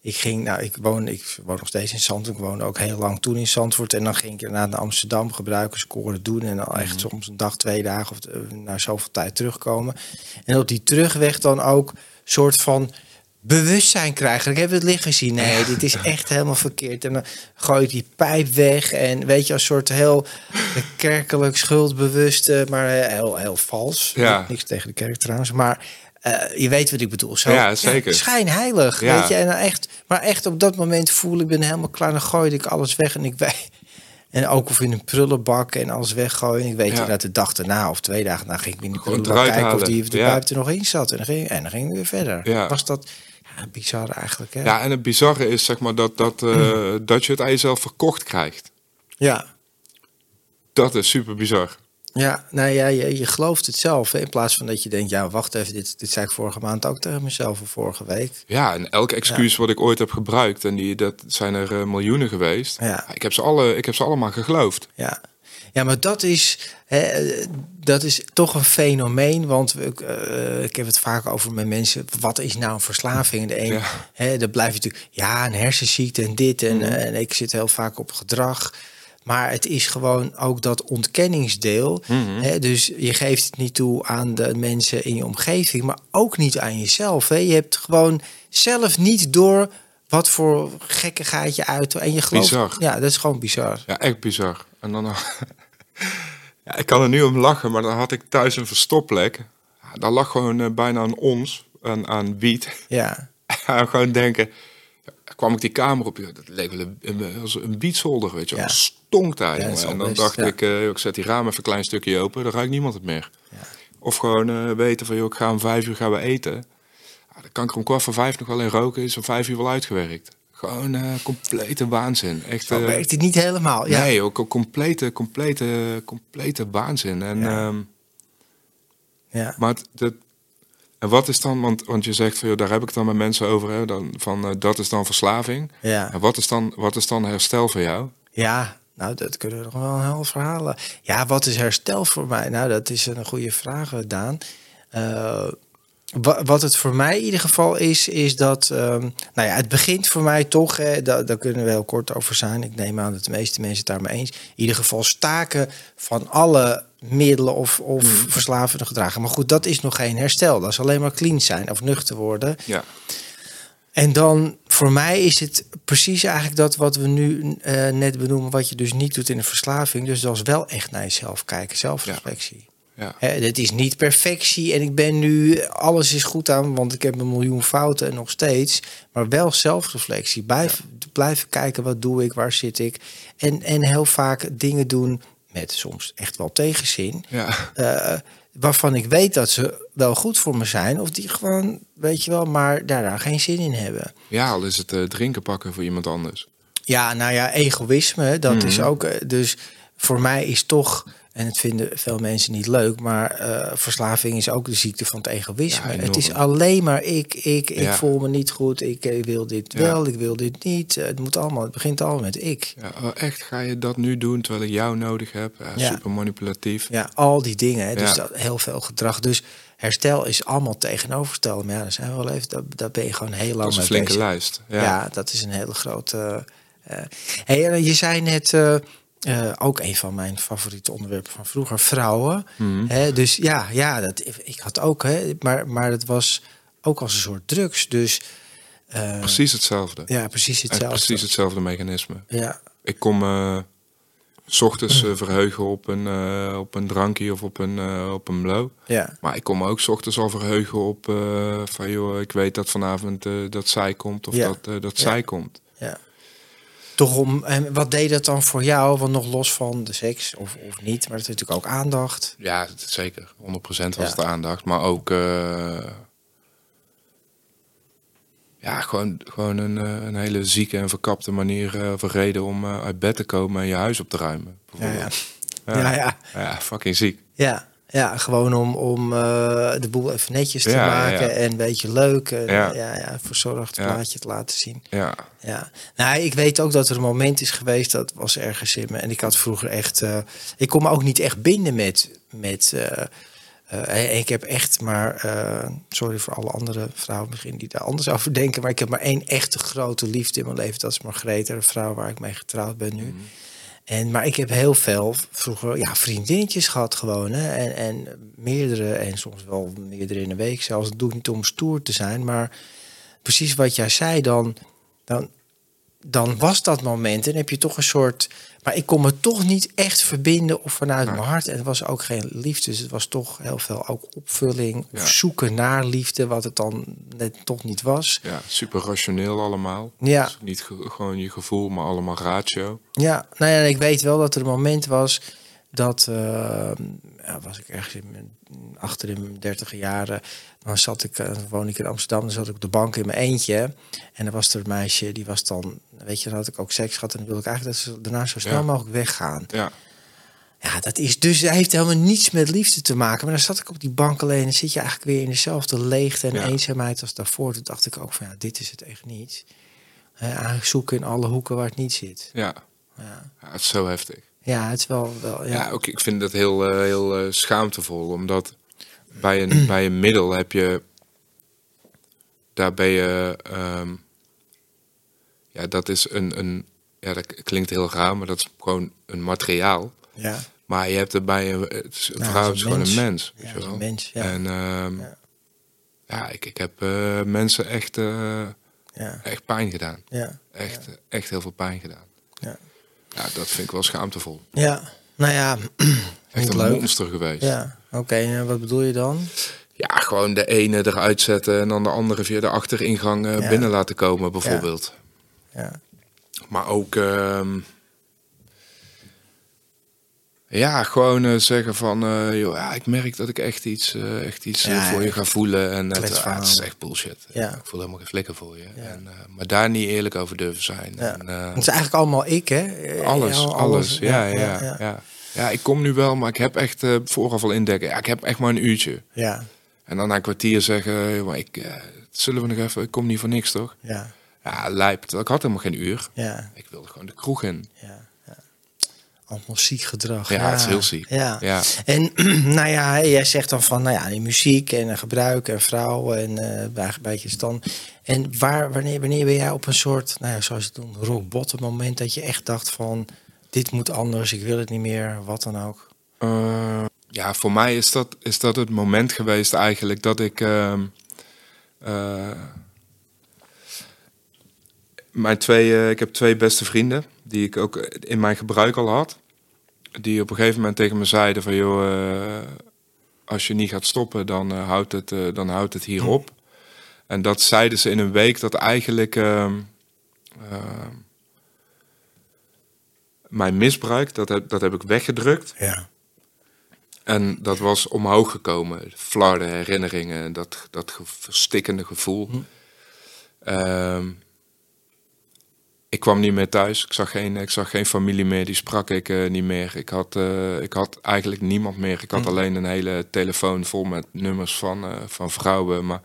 ik ging, nou, ik woon, ik woon nog steeds in Zandvoort. Ik woonde ook heel lang toen in Zandvoort. En dan ging ik naar Amsterdam gebruiken, scoren doen. En dan echt Mhm. soms een dag, twee dagen of eh, na zoveel tijd terugkomen. En op die terugweg dan ook soort van bewustzijn krijgen. Ik heb het licht gezien. Nee, dit is echt helemaal verkeerd. En dan gooi je die pijp weg. En weet je, als soort heel kerkelijk schuldbewuste, maar eh, heel, heel vals. Ja. Niks tegen de kerk trouwens. Maar eh, je weet wat ik bedoel. Zo, Ja, zeker. schijnheilig, Ja. weet je. En dan echt, maar echt op dat moment voel ik ben helemaal klaar. Dan gooi ik alles weg en ik weet... En ook of in een prullenbak en alles weggooien. En ik weet Ja. dat de dag daarna of twee dagen daarna ging ik in de prullenbak kijken of die er Ja. buiten nog in zat. En dan ging, en dan ging ik weer verder. Ja. Was dat bizar eigenlijk, hè? Ja, en het bizarre is zeg maar dat, dat, eh, [clears throat] dat je het aan jezelf verkocht krijgt. ja. Dat is super bizar. Ja, nou ja, je, je gelooft het zelf. Hè? In plaats van dat je denkt, ja, wacht even, dit, dit zei ik vorige maand ook tegen mezelf of vorige week. Ja, en elke excuus wat ik ooit heb gebruikt, en die, dat zijn er eh, miljoenen geweest. Ja. Ik, heb ze alle, ik heb ze allemaal geloofd. Ja, ja maar dat is, hè, dat is toch een fenomeen. Want ik, eh, ik heb het vaak over met mensen. Wat is nou een verslaving? De een, Ja. hè, dan blijf je natuurlijk, ja, een hersenziekte en dit. En, eh, en ik zit heel vaak op gedrag. Maar het is gewoon ook dat ontkenningsdeel. Hè, dus je geeft het niet toe aan de mensen in je omgeving, maar ook niet aan jezelf. Hè. Je hebt gewoon zelf niet door wat voor gekkigheid je uit. En je gelooft. Bizar. Ja, dat is gewoon bizar. Ja, echt bizar. En dan, [laughs] ja, ik kan er nu om lachen, maar dan had ik thuis een verstopplek. Daar lag gewoon eh, bijna een ons aan, aan wiet. Ja. [laughs] En gewoon denken, ja, kwam ik die kamer op, joh, dat leek wel een, een, weet je wel. Ja. Stonk daar, Ja, En dan dacht ik, eh, ik zet die ramen even een klein stukje open, dan ruikt niemand het meer. Ja. Of gewoon eh, weten van, joh, ik ga om vijf uur gaan we eten. Dan kan ik er om kwart voor vijf nog wel in roken, is om vijf uur wel uitgewerkt. Gewoon eh, complete waanzin. Echt, Zo eh, werkt het niet helemaal. Ja. Nee, ook een complete, complete, complete waanzin. En, Ja. ehm, Ja. maar dat, en wat is dan, want, want je zegt van, joh, daar heb ik het dan met mensen over, hè, dan, van eh, dat is dan verslaving. Ja. En wat is, dan, wat is dan herstel voor jou? ja, nou, dat kunnen we nog wel een heel verhalen. Ja, wat is herstel voor mij? Nou, dat is een goede vraag, Daan. Wa- wat het voor mij in ieder geval is, is dat... ehm, nou ja, het begint voor mij toch, hè, daar, daar kunnen we heel kort over zijn. Ik neem aan dat de meeste mensen het daarmee eens. In ieder geval staken van alle middelen of, of verslavende gedragen. Maar goed, dat is nog geen herstel. Dat is alleen maar clean zijn of nuchter worden. Ja, En dan voor mij is het precies eigenlijk dat wat we nu eh, net benoemen, wat je dus niet doet in een verslaving. Dus dat is wel echt naar jezelf kijken, zelfreflectie. Ja. Hè, het is niet perfectie en ik ben nu, alles is goed aan, want ik heb een miljoen fouten en nog steeds. Maar wel zelfreflectie. Blijf, Blijven kijken, wat doe ik, waar zit ik. En, en heel vaak dingen doen met soms echt wel tegenzin. Ja. eh, waarvan ik weet dat ze wel goed voor me zijn. Of die gewoon, weet je wel, maar daar geen zin in hebben. ja, al is het eh, drinken pakken voor iemand anders. Ja, nou ja, egoïsme, dat is Mhm. ook. eh, Dus voor mij is toch, en het vinden veel mensen niet leuk, maar eh, verslaving is ook de ziekte van het egoïsme. Ja, het is alleen maar ik, ik, ik Ja. voel me niet goed, ik eh, wil dit Ja. wel, ik wil dit niet. Eh, Het moet allemaal, het begint allemaal met ik. Ja, oh, echt, ga je dat nu doen terwijl ik jou nodig heb? Ja. Super manipulatief. Ja, al die dingen. Hè. Dus dat, heel veel gedrag. Dus herstel is allemaal tegenovergestelde. Maar ja, dan zijn we wel even, dat, dat ben je gewoon heel lang Dat is een flinke bezig. lijst. Ja. Dat is een hele grote. eh hey, je zei net eh, ook een van mijn favoriete onderwerpen van vroeger, vrouwen. Mhm. Dus ja, ja dat, ik had ook, hè, maar, maar het was ook als een soort drugs. Dus eh, Precies hetzelfde. ja, precies hetzelfde. precies hetzelfde mechanisme. Ja, Ik kom eh, s ochtends verheugen op een, op een drankje of op een, op een blow. ja, Maar ik kom ook s ochtends al verheugen op van joh, ik weet dat vanavond dat zij komt of Ja. dat, dat Ja. zij komt. Toch om, en wat deed dat dan voor jou? Want nog los van de seks of, of niet, maar het is natuurlijk ook aandacht. Ja, zeker. 100% was Ja. het aandacht. Maar ook eh, ja, gewoon, gewoon een, eh, een hele zieke en verkapte manier een reden om uit bed te komen en je huis op te ruimen. Ja, ja. Ja, ja. ja, fucking ziek. Ja, ja gewoon om, om eh, de boel even netjes te Ja, maken ja. en een beetje leuk. En, ja. Ja. Ja, verzorgd plaatje te laten zien. Ja, Ja, nou, ik weet ook dat er een moment is geweest, dat was ergens in me. En ik had vroeger echt, eh, ik kon me ook niet echt binden met, met eh, ik heb echt maar, sorry voor alle andere vrouwen misschien die daar anders over denken, maar ik heb maar één echte grote liefde in mijn leven. Dat is Margrethe, de vrouw waar ik mee getrouwd ben nu. En, maar ik heb heel veel vroeger ja, vriendinnetjes gehad gewoon. Hè? En, en meerdere, en soms wel meerdere in een week zelfs. Dat doe ik niet om stoer te zijn. Maar precies wat jij zei, dan, dan, dan was dat moment. En heb je toch een soort... Maar ik kon me toch niet echt verbinden of vanuit Nee. mijn hart. En het was ook geen liefde. Dus het was toch heel veel ook opvulling. Of zoeken naar liefde, wat het dan net toch niet was. ja, super rationeel allemaal. Ja. Dus niet ge- gewoon je gevoel, maar allemaal ratio. Ja, nou ja, ik weet wel dat er een moment was dat eh, ja, was ik ergens in mijn, achter in mijn dertige jaren. Dan zat ik, eh, dan woon ik in Amsterdam, dan zat ik op de bank in mijn eentje. En dan was er een meisje, die was dan, weet je, dan had ik ook seks gehad. En dan wilde ik eigenlijk dat ze daarna zo snel Ja. mogelijk weggaan. Ja, Ja, dat is dus, dat heeft helemaal niets met liefde te maken. Maar dan zat ik op die bank alleen en zit je eigenlijk weer in dezelfde leegte en Ja. eenzaamheid als daarvoor. Toen dacht ik ook van, ja, dit is het echt niet. Hè, eigenlijk zoeken in alle hoeken waar het niet zit. ja. Ja, ja het is zo heftig. ja het is wel, wel ja. Ja, ook ik vind dat heel, eh, heel eh, schaamtevol, omdat bij een, [clears throat] bij een middel heb je, daar ben je, ehm, ja, dat is een, een, ja, dat klinkt heel raar, maar dat is gewoon een materiaal. ja. Maar je hebt er bij een, het is- een Ja, vrouw het is een gewoon een mens. Ja, een mens, ja. En ehm, Ja. ja, ik, ik heb eh, mensen echt, eh, Ja, echt pijn gedaan. ja, Echt, echt heel veel pijn gedaan. ja. Ja, dat vind ik wel schaamtevol. Ja, nou ja, [clears throat] Echt een leuk. monster geweest. Ja, oké, en wat bedoel je dan? Ja, gewoon de ene eruit zetten en dan de andere via de achteringang eh, Ja. binnen laten komen, bijvoorbeeld. Ja, Maar ook, ehm, ja, gewoon eh, zeggen van, eh, joh, ja, ik merk dat ik echt iets, echt iets Ja, voor je ga voelen. En het, ah, het is echt bullshit. Ja. Ik voel helemaal geen flikker voor je. En, maar daar niet eerlijk over durven zijn. En, het is eigenlijk allemaal ik, hè? Alles, ja, alles. Ja ja ja, ja, ik kom nu wel, maar ik heb echt eh, vooraf al indekken. Ja, ik heb echt maar een uurtje. Ja, En dan na een kwartier zeggen, maar ik, eh, zullen we nog even, ik kom niet voor niks, toch? ja, Ja, lijp. terwijl Ik had helemaal geen uur. ja, Ik wilde gewoon de kroeg in. ja. ja. Allemaal ziek gedrag. Ja, het is heel ziek. Ja. Ja. En [clears throat] nou ja, jij zegt dan van, nou ja, die muziek en eh, gebruik en vrouwen en eh bij, beetje dan. En waar, wanneer, wanneer ben jij op een soort, nou ja, zoals het rock bottom moment dat je echt dacht van, dit moet anders, ik wil het niet meer, wat dan ook. Eh, ja, voor mij is dat, is dat het moment geweest eigenlijk dat ik... ehm, eh, mijn twee, eh, ik heb twee beste vrienden, die ik ook in mijn gebruik al had. Die op een gegeven moment tegen me zeiden van... joh, als je niet gaat stoppen, dan, houdt, het, dan houdt het hier op. En dat zeiden ze in een week dat eigenlijk ehm, mijn misbruik, dat heb, dat heb ik weggedrukt. Ja. En dat was omhoog gekomen. Flarde herinneringen, dat, dat ge- verstikkende gevoel. Ehm, ik kwam niet meer thuis. Ik zag geen, ik zag geen familie meer. Die sprak ik eh, niet meer. Ik had, eh, ik had eigenlijk niemand meer. Ik had alleen een hele telefoon vol met nummers van, eh, van vrouwen. Maar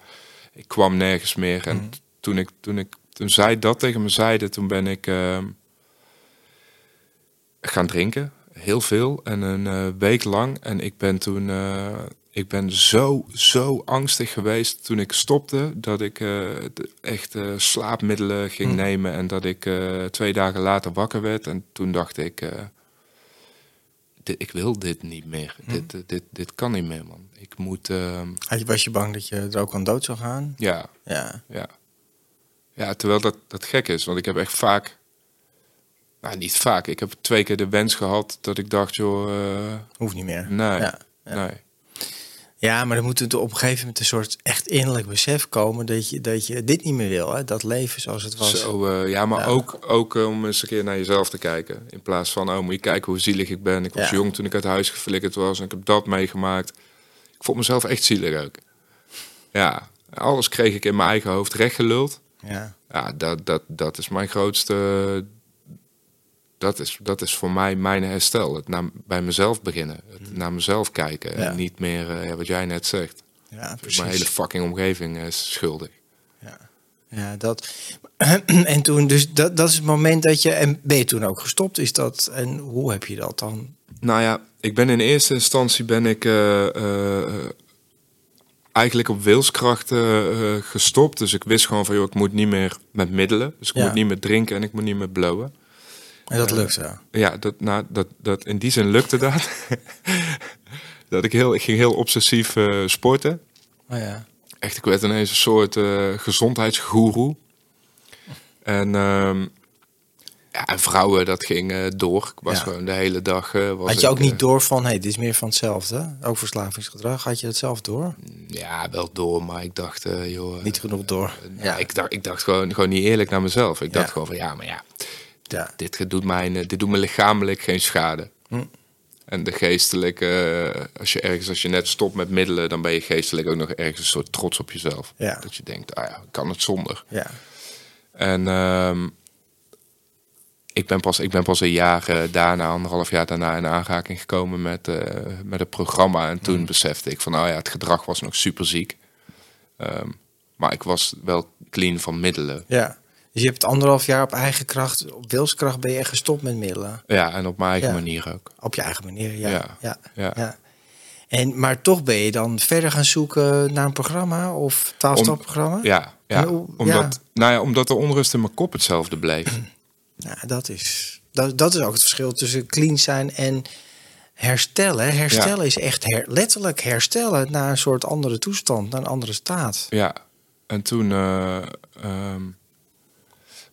ik kwam nergens meer. En t- toen, ik, toen, ik, toen zij dat tegen me zeiden, toen ben ik ehm, gaan drinken. Heel veel. En een eh, week lang. En ik ben toen... eh, ik ben zo, zo angstig geweest toen ik stopte. Dat ik eh, de- echt slaapmiddelen ging nemen. En dat ik twee dagen later wakker werd. En toen dacht ik... dit, ik wil dit niet meer. Dit, eh, dit, dit kan niet meer, man. Ik moet... ehm, Had je, was je bang dat je er ook aan dood zou gaan? ja, Ja. ja. Ja, terwijl dat, dat gek is. Want ik heb echt vaak... Nou, niet vaak. Ik heb twee keer de wens gehad dat ik dacht, joh... eh, Hoeft niet meer. nee, Ja. Ja. nee. Ja, maar dan moet het op een gegeven moment een soort echt innerlijk besef komen dat je, dat je dit niet meer wil. Hè? Dat leven zoals het was. Zo, eh, ja, maar Ja. ook, ook eh, om eens een keer naar jezelf te kijken. In plaats van, oh, moet je kijken hoe zielig ik ben. Ik was Ja. jong toen ik uit huis geflikkerd was en ik heb dat meegemaakt. Ik vond mezelf echt zielig ook. Ja, alles kreeg ik in mijn eigen hoofd rechtgeluld. Ja. Ja, dat, dat, dat is mijn grootste... Dat is, dat is voor mij mijn herstel. Het naar, bij mezelf beginnen. Het naar mezelf kijken. Mm. Ja. En niet meer, eh, ja, wat jij net zegt. Ja, precies. Mijn hele fucking omgeving is schuldig. Ja, ja dat. [clears throat] en toen, dus dat, dat is het moment dat je. En ben je toen ook gestopt? Is dat. En hoe heb je dat dan? Nou ja, ik ben in eerste instantie ben ik eh, eh, eh, eigenlijk op wilskracht eh, eh, gestopt. Dus ik wist gewoon van, joh, ik moet niet meer met middelen. Dus ik Ja. moet niet meer drinken en ik moet niet meer blowen. En dat lukt zo. Ja, dat, nou, dat, dat, in die zin lukte dat. [laughs] dat ik, heel, ik ging heel obsessief eh, sporten. Oh ja. Echt, ik werd ineens een soort eh gezondheidsgoeroe. En, ehm, ja, en vrouwen, dat ging eh, door. Ik was Ja. gewoon de hele dag... eh, was Had je ook ik, eh, niet door van, hé, hey, dit is meer van hetzelfde? Ook verslavingsgedrag. Had je dat zelf door? Ja, wel door, maar ik dacht, eh, joh... eh, Niet genoeg door. ja, Ja, ik dacht, ik dacht gewoon, gewoon niet eerlijk naar mezelf. Ik dacht Ja. gewoon van, ja, maar ja, ja. dit doet, mij, dit doet me lichamelijk geen schade. Hm. En de geestelijke, eh, als je ergens, als je net stopt met middelen, dan ben je geestelijk ook nog ergens een soort trots op jezelf. Ja. Dat je denkt, ah ja, ik kan het zonder. ja. En ehm, ik, ben pas, ik ben pas een jaar eh, daarna, anderhalf jaar daarna in aanraking gekomen met, eh, met het programma. En toen besefte ik van, oh ja, het gedrag was nog super ziek. Ehm, maar ik was wel clean van middelen. ja. Dus je hebt anderhalf jaar op eigen kracht, op wilskracht ben je echt gestopt met middelen. Ja, en op mijn eigen Ja. manier ook. Op je eigen manier, ja. Ja. ja. Ja. ja. En, maar toch ben je dan verder gaan zoeken naar een programma of twaalfstapprogramma? Ja, ja. Omdat. Nou ja, omdat de onrust in mijn kop hetzelfde bleef. [clears throat] Nou, dat is, dat, dat is ook het verschil tussen clean zijn en herstellen. Herstellen is echt her- letterlijk herstellen naar een soort andere toestand, naar een andere staat. Ja, en toen eh, ehm,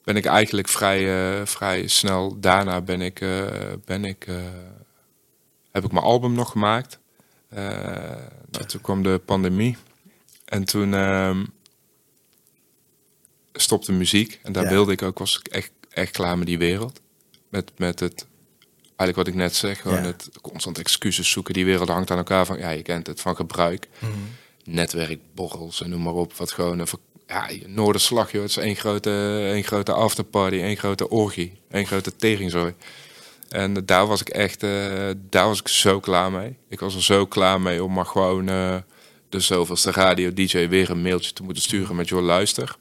ben ik eigenlijk vrij, eh, vrij snel daarna ben ik, eh, ben ik, eh, heb ik mijn album nog gemaakt. Nou, toen kwam de pandemie en toen ehm, stopte muziek en daar Ja. wilde ik ook was ik echt, echt klaar met die wereld. Met, met het eigenlijk wat ik net zeg, gewoon Ja. het constant excuses zoeken. Die wereld hangt aan elkaar van, ja, je kent het van gebruik netwerkborrels en noem maar op. Wat gewoon een ja, Noorderslag, joh. Het is één grote, één grote afterparty, één grote orgie, één grote teringzooi. En daar was ik echt, eh, daar was ik zo klaar mee. Ik was er zo klaar mee om maar gewoon eh, de zoveelste radio-dj weer een mailtje te moeten sturen met joh, luister.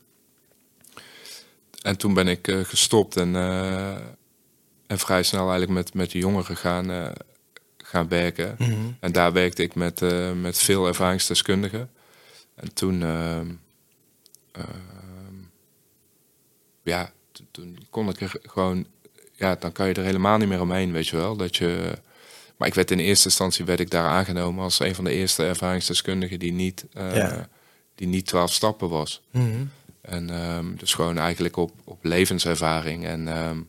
En toen ben ik eh, gestopt en, en vrij snel eigenlijk met, met de jongeren gaan, gaan werken. En daar werkte ik met, met veel ervaringsdeskundigen. En toen, ehm, ja, to- toen kon ik er gewoon, ja, dan kan je er helemaal niet meer omheen, weet je wel. Dat je, maar ik werd in eerste instantie werd ik daar aangenomen als een van de eerste ervaringsdeskundigen die niet, eh, Ja. die niet twaalf stappen was. Mhm. En ehm, dus gewoon eigenlijk op, op levenservaring. En ehm,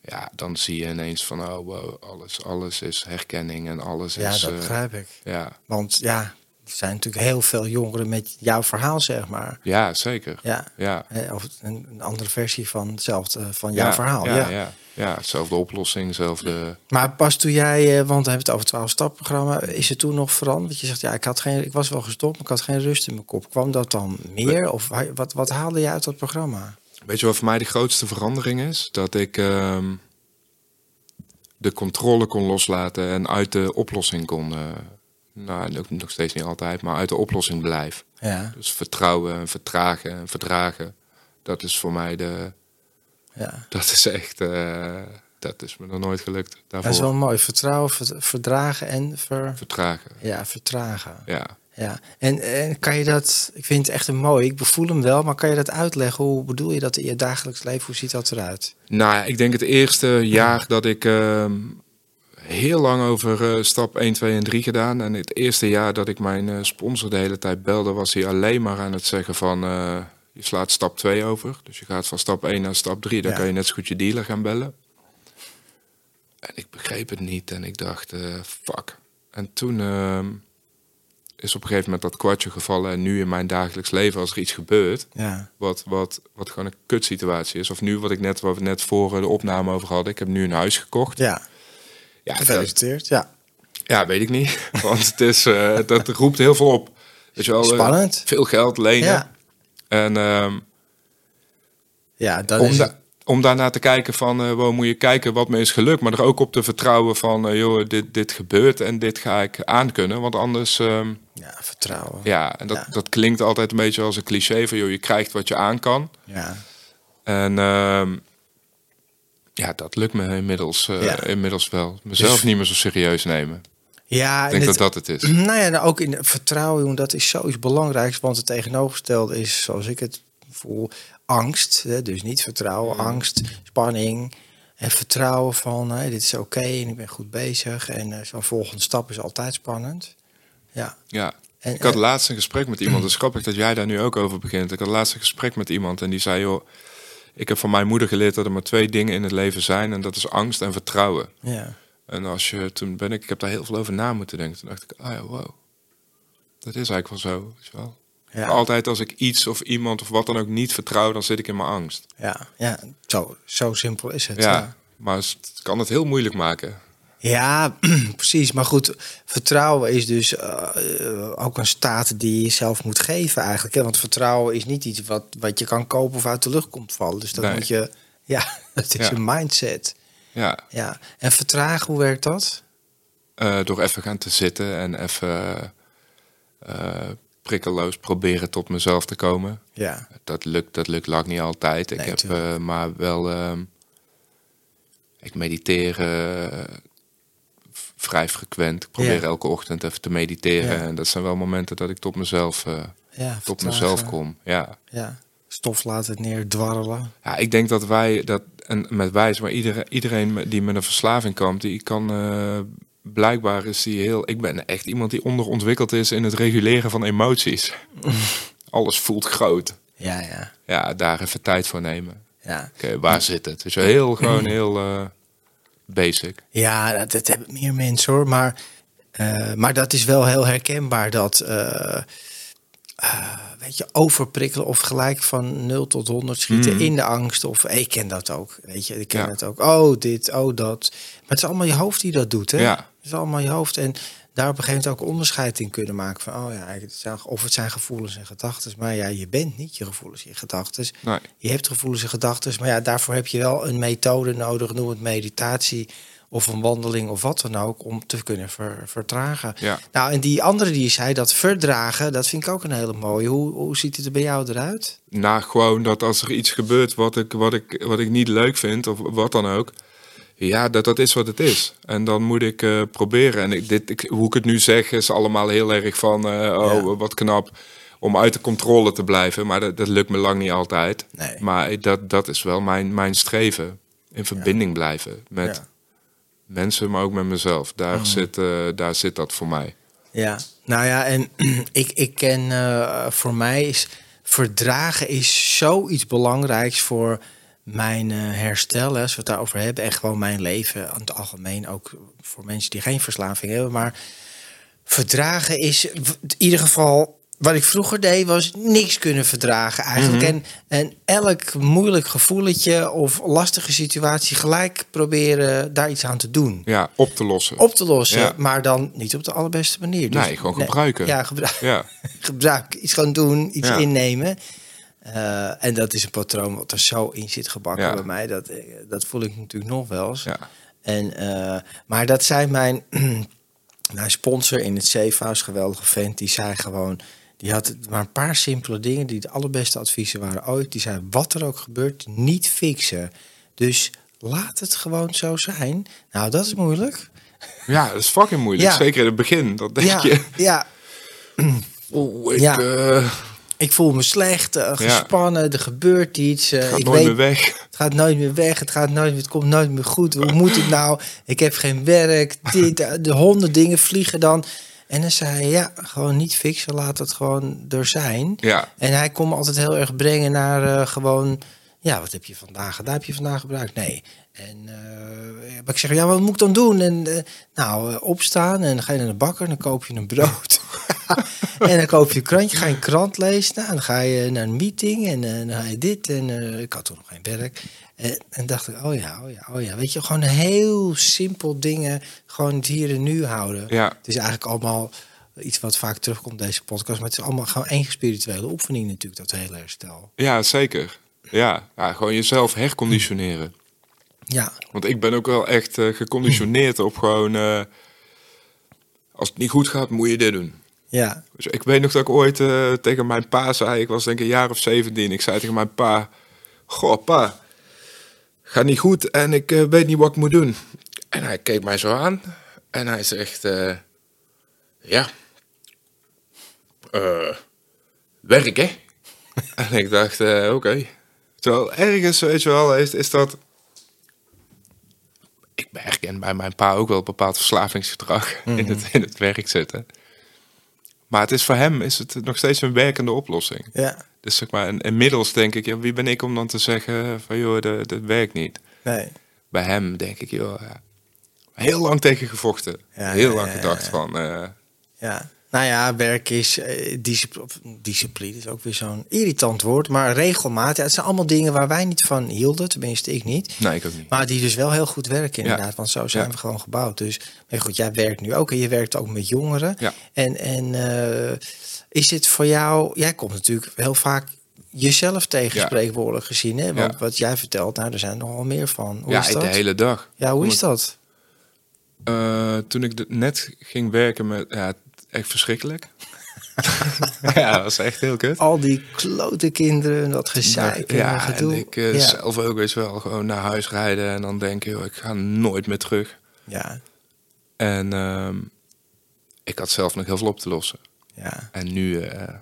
ja, dan zie je ineens van, oh wow, alles, alles is herkenning en alles Ja, is... dat eh, begrijp ik. ja. Want ja, zijn natuurlijk heel veel jongeren met jouw verhaal, zeg maar. ja, zeker. Ja. Ja. Of een, een andere versie van hetzelfde, van jouw ja, verhaal. Ja, Ja, ja. ja. zelfde oplossing, zelfde... Maar pas toen jij, eh, want we hebben het over het 12 stapprogramma, is het toen nog veranderd? Je zegt ja, ik had geen, ik was wel gestopt, maar ik had geen rust in mijn kop. Kwam dat dan meer? Of wa- wat, wat haalde je uit dat programma? Weet je wat voor mij de grootste verandering is? Dat ik ehm, de controle kon loslaten en uit de oplossing kon... eh, nou, ook nog steeds niet altijd, maar uit de oplossing blijf. Ja, Dus vertrouwen en vertragen en verdragen. Dat is voor mij de... ja. Dat is echt... eh, dat is me nog nooit gelukt. Daarvoor Dat is wel mooi. Vertrouwen, ver- verdragen en ver, vertragen. ja, vertragen. Ja. Ja, en, en kan je dat, ik vind het echt een mooi, ik bevoel hem wel, maar kan je dat uitleggen? Hoe bedoel je dat in je dagelijks leven? Hoe ziet dat eruit? Nou ik denk het eerste jaar dat ik ehm, heel lang over eh, stap 1, 2 en 3 gedaan. En het eerste jaar dat ik mijn eh, sponsor de hele tijd belde, was hij alleen maar aan het zeggen van eh, je slaat stap 2 over. Dus je gaat van stap 1 naar stap 3. Dan Ja. kan je net zo goed je dealer gaan bellen. En ik begreep het niet en ik dacht, fuck. En toen ehm, is op een gegeven moment dat kwartje gevallen. En nu in mijn dagelijks leven, als er iets gebeurt, Ja, wat, wat, wat gewoon een kutsituatie is. Of nu wat ik net, wat we net voor de opname over hadden. Ik heb nu een huis gekocht. ja. Ja, dat, gefeliciteerd. Ja, ja weet ik niet. [laughs] Want het is, eh, dat roept heel veel op. Weet je wel, eh, spannend. veel geld lenen. Ja, En ehm, ja dat om, is da- om daarna te kijken van, waar moet je kijken wat me is gelukt. Maar er ook op te vertrouwen van, joh, dit, dit gebeurt en dit ga ik aankunnen. Want anders, ehm, ja, vertrouwen. ja, en dat, Ja. dat klinkt altijd een beetje als een cliché van, joh, je krijgt wat je aan kan. Ja, En ehm, ja, dat lukt me inmiddels, eh, Ja. inmiddels wel. Mezelf Dus- niet meer zo serieus nemen. ja Ik denk en dat dat het is. Nou ja, nou ook in vertrouwen, dat is zoiets belangrijks. Want het tegenovergestelde is, zoals ik het voel, angst. Hè? Dus niet vertrouwen, angst, spanning. En vertrouwen van, dit is oké en ik ben goed bezig. En eh, zo'n volgende stap is altijd spannend. Ja. Ja. En, Ik had eh, laatst een gesprek met iemand. Is [clears throat] grappig dat jij daar nu ook over begint. Ik had laatst een gesprek met iemand en die zei... joh, ik heb van mijn moeder geleerd dat er maar twee dingen in het leven zijn... en dat is angst en vertrouwen. ja. En als je, toen ben ik, ik heb daar heel veel over na moeten denken. Toen dacht ik, ah ja, wow. Dat is eigenlijk wel zo. Weet je wel. Ja. Altijd als ik iets of iemand of wat dan ook niet vertrouw... dan zit ik in mijn angst. Ja, ja. Zo, zo simpel is het. Ja, ja. maar het kan het heel moeilijk maken. Ja, [clears throat] precies. Maar goed, vertrouwen is dus eh, eh, ook een staat die je zelf moet geven eigenlijk. Hè? Want vertrouwen is niet iets wat, wat je kan kopen of uit de lucht komt vallen. Dus dat Nee. moet je... [laughs] Ja, het is Ja. een mindset. Ja, Ja. En vertragen, hoe werkt dat? Eh, door even gaan te zitten en even eh, prikkeloos proberen tot mezelf te komen. Ja, Dat lukt, dat lukt lang niet altijd. Ik Nee, heb tuurlijk. eh, maar wel. ehm, ik mediteer vrij frequent. Ik probeer Ja. elke ochtend even te mediteren. Ja. En dat zijn wel momenten dat ik tot mezelf, eh, ja tot vertragen. mezelf kom. Ja. Ja, stof laten neerdwarrelen. ja, ik denk dat wij dat. En met wij, maar iedereen, iedereen die met een verslaving kampt, die kan. eh, blijkbaar is die heel. Ik ben echt iemand die onderontwikkeld is in het reguleren van emoties. [laughs] Alles voelt groot. Ja, ja, Ja, daar even tijd voor nemen. ja. Oké, waar zit het? Dus heel gewoon [clears throat] heel eh, basic. Ja, dat, dat hebben meer mensen hoor. Maar, eh, maar dat is wel heel herkenbaar dat. eh, eh, weet je, overprikkelen of gelijk van 0 tot 100 schieten Mm. in de angst. Of ik ken dat ook. Weet je, ik ken Ja. het ook. Oh, dit, oh, dat. Maar het is allemaal je hoofd die dat doet. Hè? Ja. Het is allemaal je hoofd. En daar op een gegeven moment ook onderscheid in kunnen maken. Van, oh ja, het zijn, of het zijn gevoelens en gedachten. Maar ja, je bent niet je gevoelens en je gedachten. Nee. Je hebt gevoelens en gedachten, maar ja, daarvoor heb je wel een methode nodig, noem het meditatie of een wandeling of wat dan ook, om te kunnen ver- vertragen. Ja. Nou, en die andere die je zei, dat verdragen, dat vind ik ook een hele mooie. Hoe, hoe ziet het er bij jou eruit? Nou, gewoon dat als er iets gebeurt wat ik, wat ik, wat ik niet leuk vind, of wat dan ook. Ja, dat, dat is wat het is. En dan moet ik eh, proberen. En ik, dit, ik, hoe ik het nu zeg, is allemaal heel erg van, eh, oh, Ja. wat knap. Om uit de controle te blijven. Maar dat, dat lukt me lang niet altijd. Nee. Maar dat, dat is wel mijn, mijn streven. In verbinding blijven met Ja. mensen, maar ook met mezelf. Daar, zit, eh, daar zit dat voor mij. Ja, nou ja, en [clears throat] ik, ik ken voor mij is verdragen is zoiets belangrijks voor mijn eh, herstel, als we het daarover hebben, en gewoon mijn leven aan het algemeen, ook voor mensen die geen verslaving hebben, maar verdragen is in ieder geval. Wat ik vroeger deed, was niks kunnen verdragen eigenlijk. en, en elk moeilijk gevoeletje of lastige situatie gelijk proberen daar iets aan te doen. Ja, op te lossen. Op te lossen, Ja. maar dan niet op de allerbeste manier. Dus Nee, gewoon gebruiken. Ja, gebruik, Ja, [laughs] gebruik. Iets gaan doen, iets Ja. innemen. Eh, en dat is een patroon wat er zo in zit gebakken Ja. bij mij. Dat, eh, dat voel ik natuurlijk nog wel eens. ja. En, eh, maar dat zei mijn, [clears throat] mijn sponsor in het Safehouse, geweldige vent, die zei gewoon, die had maar een paar simpele dingen die de allerbeste adviezen waren ooit. Die zei, wat er ook gebeurt, niet fixen. Dus laat het gewoon zo zijn. Nou, dat is moeilijk. ja, dat is fucking moeilijk. Ja. Zeker in het begin. Dat denk Ja, je. ja, [clears throat] Oeh, ik Ja. Ik voel me slecht, eh, gespannen, er gebeurt iets. eh, ga ik nooit weet, meer weg. Het gaat nooit meer weg. Het gaat nooit het komt nooit meer goed. Hoe moet ik nou? Ik heb geen werk. Dit, eh, de honderd dingen vliegen dan. En dan zei hij, ja, gewoon niet fixen. Laat het gewoon er zijn. Ja, En hij kon me altijd heel erg brengen naar gewoon... Ja, wat heb je vandaag gedaan? Heb je vandaag gebruikt? Nee. En eh, maar ik zeg, ja, wat moet ik dan doen? En eh, nou, eh, opstaan en dan ga je naar de bakker. Dan koop je een brood. [laughs] en dan koop je een krantje. Ga je een krant lezen. Nou, dan ga je naar een meeting. En dan ga je dit. En ik had toen nog geen werk. En, en dacht ik, oh ja, oh ja, oh ja. Weet je, gewoon heel simpel dingen. Gewoon het hier en nu houden. ja, Het is eigenlijk allemaal iets wat vaak terugkomt in deze podcast. Maar het is allemaal gewoon één spirituele oefening natuurlijk, dat hele herstel. ja, zeker. Ja, ja, gewoon jezelf herconditioneren. Ja, Want ik ben ook wel echt eh, geconditioneerd op gewoon... eh, als het niet goed gaat, moet je dit doen. ja, Dus ik weet nog dat ik ooit eh, tegen mijn pa zei... Ik was denk ik een jaar of 17. Ik zei tegen mijn pa... Goh, pa, gaat niet goed en ik weet niet wat ik moet doen. En hij keek mij zo aan en hij zegt... ja, werk hè? [laughs] en ik dacht, oké. Terwijl ergens, weet je wel, is, is dat... Ik herken bij mijn pa ook wel een bepaald verslavingsgedrag [laughs] in, het, in het werk zitten. Maar het is voor hem is het nog steeds een werkende oplossing. ja. Dus zeg maar, inmiddels denk ik, ja, wie ben ik om dan te zeggen van joh, dat, dat werkt niet. Nee. Bij hem denk ik, joh, ja, heel lang tegen gevochten. Ja, heel ja, lang gedacht van, eh, Ja. Nou ja, werk is eh, discipline, discipline is ook weer zo'n irritant woord, maar regelmaat. Ja, het zijn allemaal dingen waar wij niet van hielden, tenminste ik niet. nee, ik ook niet. Maar die dus wel heel goed werken inderdaad, want zo zijn Ja. we gewoon gebouwd. Dus maar goed, jij werkt nu ook en je werkt ook met jongeren. Ja. En, en eh, is het voor jou, jij komt natuurlijk heel vaak jezelf tegen Ja. gezien, hè? Want Ja. wat jij vertelt, nou, er zijn nogal meer van. Hoe ja, is dat? de hele dag. Ja, hoe is dat? Eh, toen ik net ging werken met, ja, echt verschrikkelijk. [laughs] ja, dat was echt heel kut. Al die klote kinderen, dat gezeik en ja, gedoe. en ik eh, ja. zelf ook eens wel gewoon naar huis rijden en dan denk je, joh, ik ga nooit meer terug. ja, En ehm, ik had zelf nog heel veel op te lossen. ja, En nu, eh,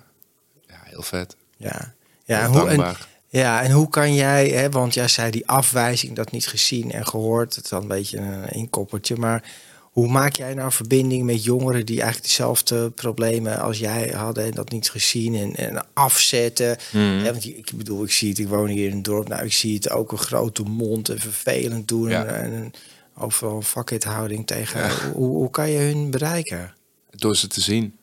ja, heel vet. ja. Ja, Heel hoe, en, ja, en hoe kan jij, hè, want jij zei die afwijzing, dat niet gezien en gehoord, het is dan een beetje een inkoppertje, maar hoe maak jij nou verbinding met jongeren die eigenlijk dezelfde problemen als jij hadden en dat niet gezien en, en afzetten? Ja, want ik bedoel, ik zie het, ik woon hier in een dorp, nou ik zie het ook een grote mond en vervelend doen Ja. en, en overal een fuck it houding tegen. Ja. Hoe, hoe kan je hun bereiken? Door ze te zien.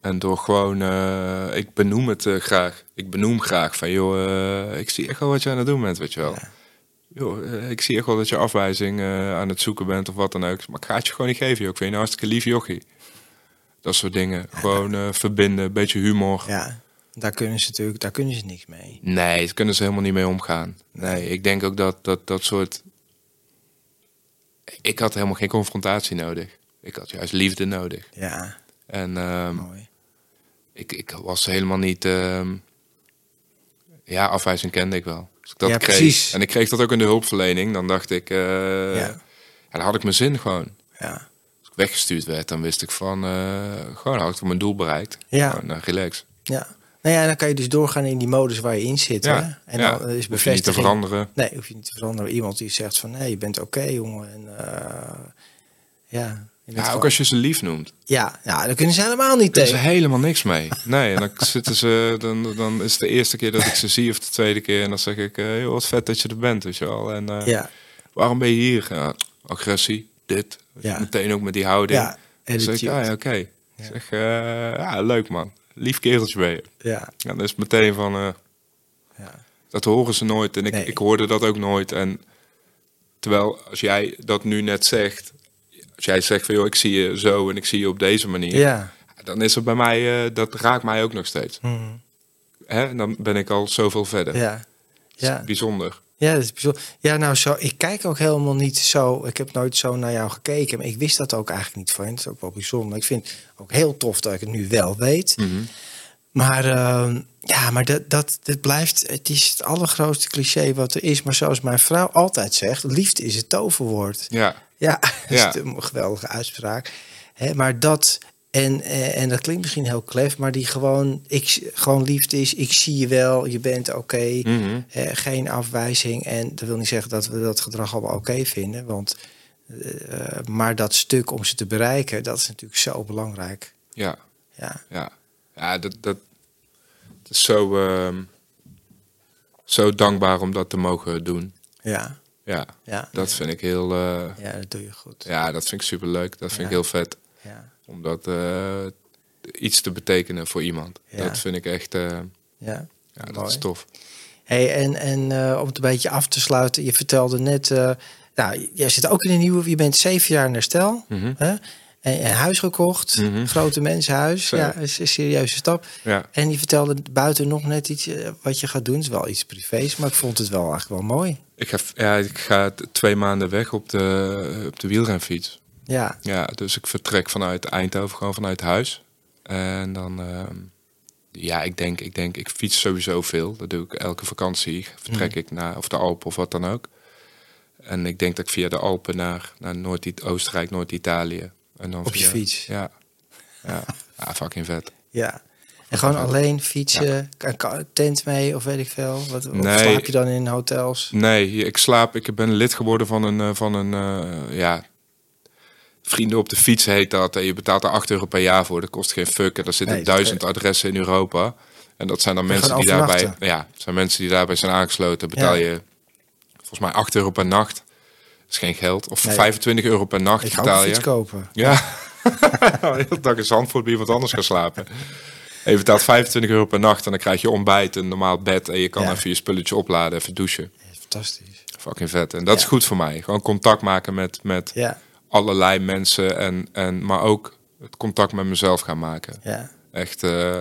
En door gewoon, eh, ik benoem het eh, graag. Ik benoem graag van, joh, eh, ik zie echt wel wat je aan het doen bent, weet je wel. Ja. Joh, eh, ik zie echt wel dat je afwijzing eh, aan het zoeken bent of wat dan ook. Maar ik ga het je gewoon niet geven, joh. Ik vind je een hartstikke lief jochie. Dat soort dingen. Gewoon eh, verbinden, een beetje humor. Ja, daar kunnen ze natuurlijk, daar kunnen ze niks mee. Nee, daar kunnen ze helemaal niet mee omgaan. Nee, ik denk ook dat dat, dat soort... Ik had helemaal geen confrontatie nodig. Ik had juist liefde nodig. Ja, En ehm, mooi. ik, ik was helemaal niet... ehm, ja, afwijzing kende ik wel. Dus ik dat Ja, kreeg. precies. En ik kreeg dat ook in de hulpverlening. Dan dacht ik... eh, Ja. dan had ik mijn zin gewoon. Ja. Als ik weggestuurd werd, dan wist ik van... eh, gewoon had ik mijn doel bereikt. Ja. Gewoon, eh, relax. Ja. Nou ja, dan kan je dus doorgaan in die modus waar je in zit. Hè? Ja, En ja. dan is Hoef je niet te bevestiging. veranderen. Nee, hoef je niet te veranderen. Iemand die zegt van, nee, je bent oké, jongen. En, ja, Ja, ook als je ze lief noemt. ja, ja, daar kunnen ze helemaal niet is tegen. helemaal niks mee. [laughs] Nee, en dan zitten ze, dan, dan is het de eerste keer dat ik ze zie of de tweede keer. En dan zeg ik, eh, joh, wat vet dat je er bent, weet je wel. En eh, Ja, waarom ben je hier? Ja, agressie, dit. Ja. Meteen ook met die houding. ja, Dan zeg ik, ah, ja, oké. Zeg, eh, ja, leuk man. Lief kereltje ben je. ja, dan is het meteen van, ja, dat horen ze nooit. En ik, Nee. ik hoorde dat ook nooit. En terwijl, als jij dat nu net zegt, als jij zegt van, joh, ik zie je zo en ik zie je op deze manier. ja. Dan is het bij mij, eh, dat raakt mij ook nog steeds. Mhm. Hè? Dan ben ik al zoveel verder. ja. Ja. is bijzonder. Ja, dat is bijzonder. Ja, nou zo. Ik kijk ook helemaal niet zo. Ik heb nooit zo naar jou gekeken. Maar ik wist dat ook eigenlijk niet van. Dat is ook wel bijzonder. Ik vind het ook heel tof dat ik het nu wel weet. Mhm. Maar ehm, ja, maar dat, dat, dat blijft. Het is het allergrootste cliché wat er is. Maar zoals mijn vrouw altijd zegt: liefde is het toverwoord. Ja, Ja, dat is een geweldige uitspraak. Hè, maar dat, en, eh, en dat klinkt misschien heel klef, maar die gewoon, ik, gewoon liefde is, ik zie je wel, je bent oké, Mhm. eh, geen afwijzing. En dat wil niet zeggen dat we dat gedrag allemaal oké vinden, want, eh, maar dat stuk om ze te bereiken, dat is natuurlijk zo belangrijk. ja, Ja, ja. Ja, dat, dat, is zo, ehm, zo dankbaar om dat te mogen doen. ja, Ja, ja. dat vind ik heel, eh, ja, dat doe je goed. ja, dat vind ik super leuk. Dat vind ik heel vet. Ja, Om dat eh, iets te betekenen voor iemand. Ja. Dat vind ik echt, eh, ja. ja, dat Mooi. is tof. Hey, en en om het een beetje af te sluiten, je vertelde net, eh, nou, jij zit ook in een nieuwe, je bent zeven jaar in herstel, Mhm. hè? En huis gekocht, Mhm. grote mensenhuis, Zo. ja, is een serieuze stap. Ja. En je vertelde buiten nog net iets wat je gaat doen, het is wel iets privés, maar ik vond het wel eigenlijk wel mooi. Ik ga, ja, ik ga twee maanden weg op de, op de wielrenfiets. Ja, Ja, dus ik vertrek vanuit Eindhoven, gewoon vanuit huis. En dan, ehm, ja, ik denk, ik denk, ik fiets sowieso veel. Dat doe ik elke vakantie. Vertrek Mhm. ik naar, of de Alpen of wat dan ook. En ik denk dat ik via de Alpen naar, naar Noord Oostenrijk, Noord-Italië. En dan Op je fiets? Ja. Ja, ja fucking vet. ja. En gewoon alleen fietsen, tent mee of weet ik veel. Wat, Nee. slaap je dan in hotels? Nee, ik slaap. Ik ben lid geworden van een, eh, van een eh, ja, vrienden op de fiets heet dat. En je betaalt er 8 euro per jaar voor. Dat kost geen fuck. En er zitten Nee, dat- duizend adressen in Europa. En dat zijn dan mensen die daarbij, ja, zijn mensen die daarbij zijn aangesloten. Betaal Ja. je volgens mij 8 euro per nacht. Dat is geen geld. Of Nee. 25 euro per nacht Ik betaal je. fiets kopen. Ja. [laughs] de hele dag in Zandvoort bij iemand anders gaan slapen. Je betaalt 25 euro per nacht en dan krijg je ontbijt, een normaal bed en je kan even je spulletje opladen, even douchen. Fantastisch. Fucking vet. En dat is goed voor mij. Gewoon contact maken met, met allerlei mensen. En, en, maar ook het contact met mezelf gaan maken. ja. Echt, eh,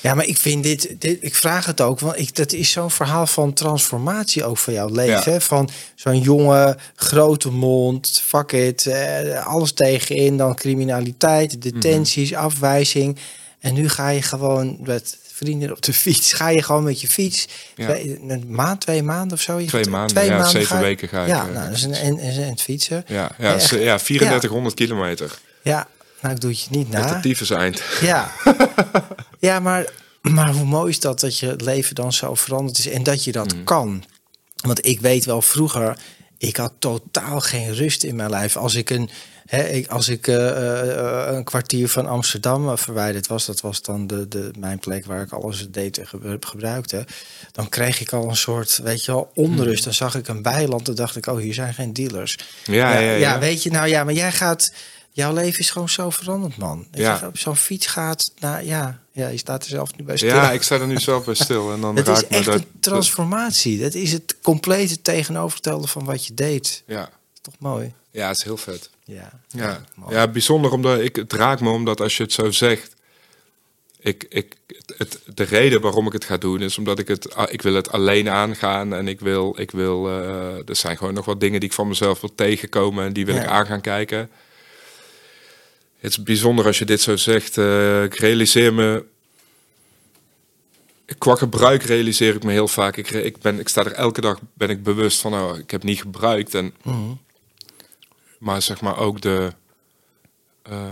Ja, maar ik vind dit, dit ik vraag het ook, want ik, dat is zo'n verhaal van transformatie ook van jouw leven. Ja. Van zo'n jonge, grote mond, fuck it, eh, alles tegenin, dan criminaliteit, detenties, afwijzing. En nu ga je gewoon met vrienden op de fiets, ga je gewoon met je fiets, Ja. twee- een maand, twee maanden of zo? Je Twee gaat- maanden, ja, zeven ga je- weken ga ik, Ja, eh, nou, is een, en, het fietsen. ja, ja, Echt. ze- ja, 3400 kilometer. Ja, nou, ik doe het je niet Met na. de tyfus eind. Ja, [laughs] ja maar, maar hoe mooi is dat dat je het leven dan zo veranderd is en dat je dat Mm. kan. Want ik weet wel vroeger, ik had totaal geen rust in mijn lijf. Als ik een, hè, ik, als ik eh, eh, een kwartier van Amsterdam eh, verwijderd was, dat was dan de, de, mijn plek waar ik alles deed en ge- gebruikte, dan kreeg ik al een soort, weet je wel, onrust. Dan zag ik een weiland, dan dacht ik, oh, hier zijn geen dealers. Mm. Ja, ja, ja. weet je, nou ja, maar jij gaat. Jouw leven is gewoon zo veranderd, man. Dat Ja. je op zo'n fiets gaat, nou ja, ja, je staat er zelf nu bij stil. Ja, ik sta er nu zelf bij stil. En dan [laughs] het is raakt me echt dat, een transformatie. Dat is het complete tegenovergestelde van wat je deed. Ja. Toch mooi. ja, het is heel vet. Ja, Ja, mooi. ja bijzonder omdat ik, het raakt me omdat als je het zo zegt. Ik, ik, het, de reden waarom ik het ga doen is omdat ik het, ik wil het alleen aangaan en ik wil, ik wil, eh, er zijn gewoon nog wat dingen die ik van mezelf wil tegenkomen en die wil Ja. ik aan gaan kijken. Het is bijzonder als je dit zo zegt. eh, ik realiseer me, qua gebruik realiseer ik me heel vaak. Ik, ik, ben, ik sta er elke dag, ben ik bewust van, oh, ik heb niet gebruikt en Mhm. Maar zeg maar ook de eh,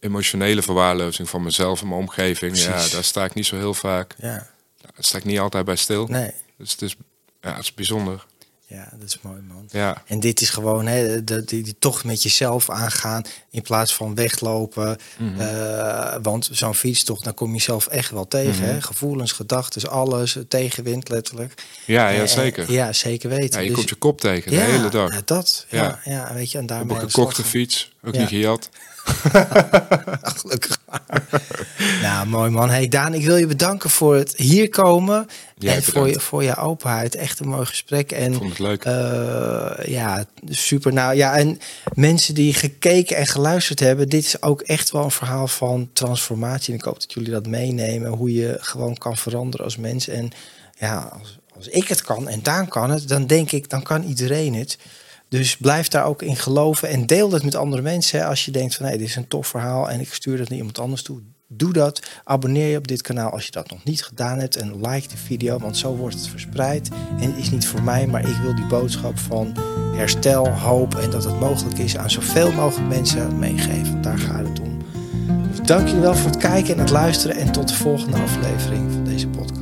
emotionele verwaarlozing van mezelf en mijn omgeving. Ja, daar sta ik niet zo heel vaak. ja, Daar sta ik niet altijd bij stil. nee. Dus het is, ja, het is bijzonder. Ja, dat is mooi, man. Ja. En dit is gewoon hè, de, die, die tocht met jezelf aangaan in plaats van weglopen. Mhm. Eh, want zo'n fietstocht, dan kom je jezelf echt wel tegen. Mhm. hè? Gevoelens, gedachten, alles, tegenwind letterlijk. Ja, ja, Eh, zeker. ja, zeker weten. Ja, je Dus- komt je kop tegen de hele dag. Ja, dat. Ja, Ja. weet je, en Op daarmee een gekochte gaan. fiets, ook Ja. niet gejat. [laughs] Gelukkig. [laughs] nou, mooi man. Hey Daan, ik wil je bedanken voor het hier komen. Jij en voor je, voor je openheid. Echt een mooi gesprek. En Ik vond het leuk. eh, ja, super. Nou ja, en mensen die gekeken en geluisterd hebben, dit is ook echt wel een verhaal van transformatie. En ik hoop dat jullie dat meenemen. Hoe je gewoon kan veranderen als mens. En ja, als, als ik het kan en Daan kan het, dan denk ik, dan kan iedereen het. Dus blijf daar ook in geloven en deel dat met andere mensen. Als je denkt van hé, dit is een tof verhaal en ik stuur dat naar iemand anders toe. Doe dat. Abonneer je op dit kanaal als je dat nog niet gedaan hebt. En like de video, want zo wordt het verspreid. En het is niet voor mij, maar ik wil die boodschap van herstel, hoop en dat het mogelijk is aan zoveel mogelijk mensen meegeven. Daar gaat het om. Dus dank jullie wel voor het kijken en het luisteren. En tot de volgende aflevering van deze podcast.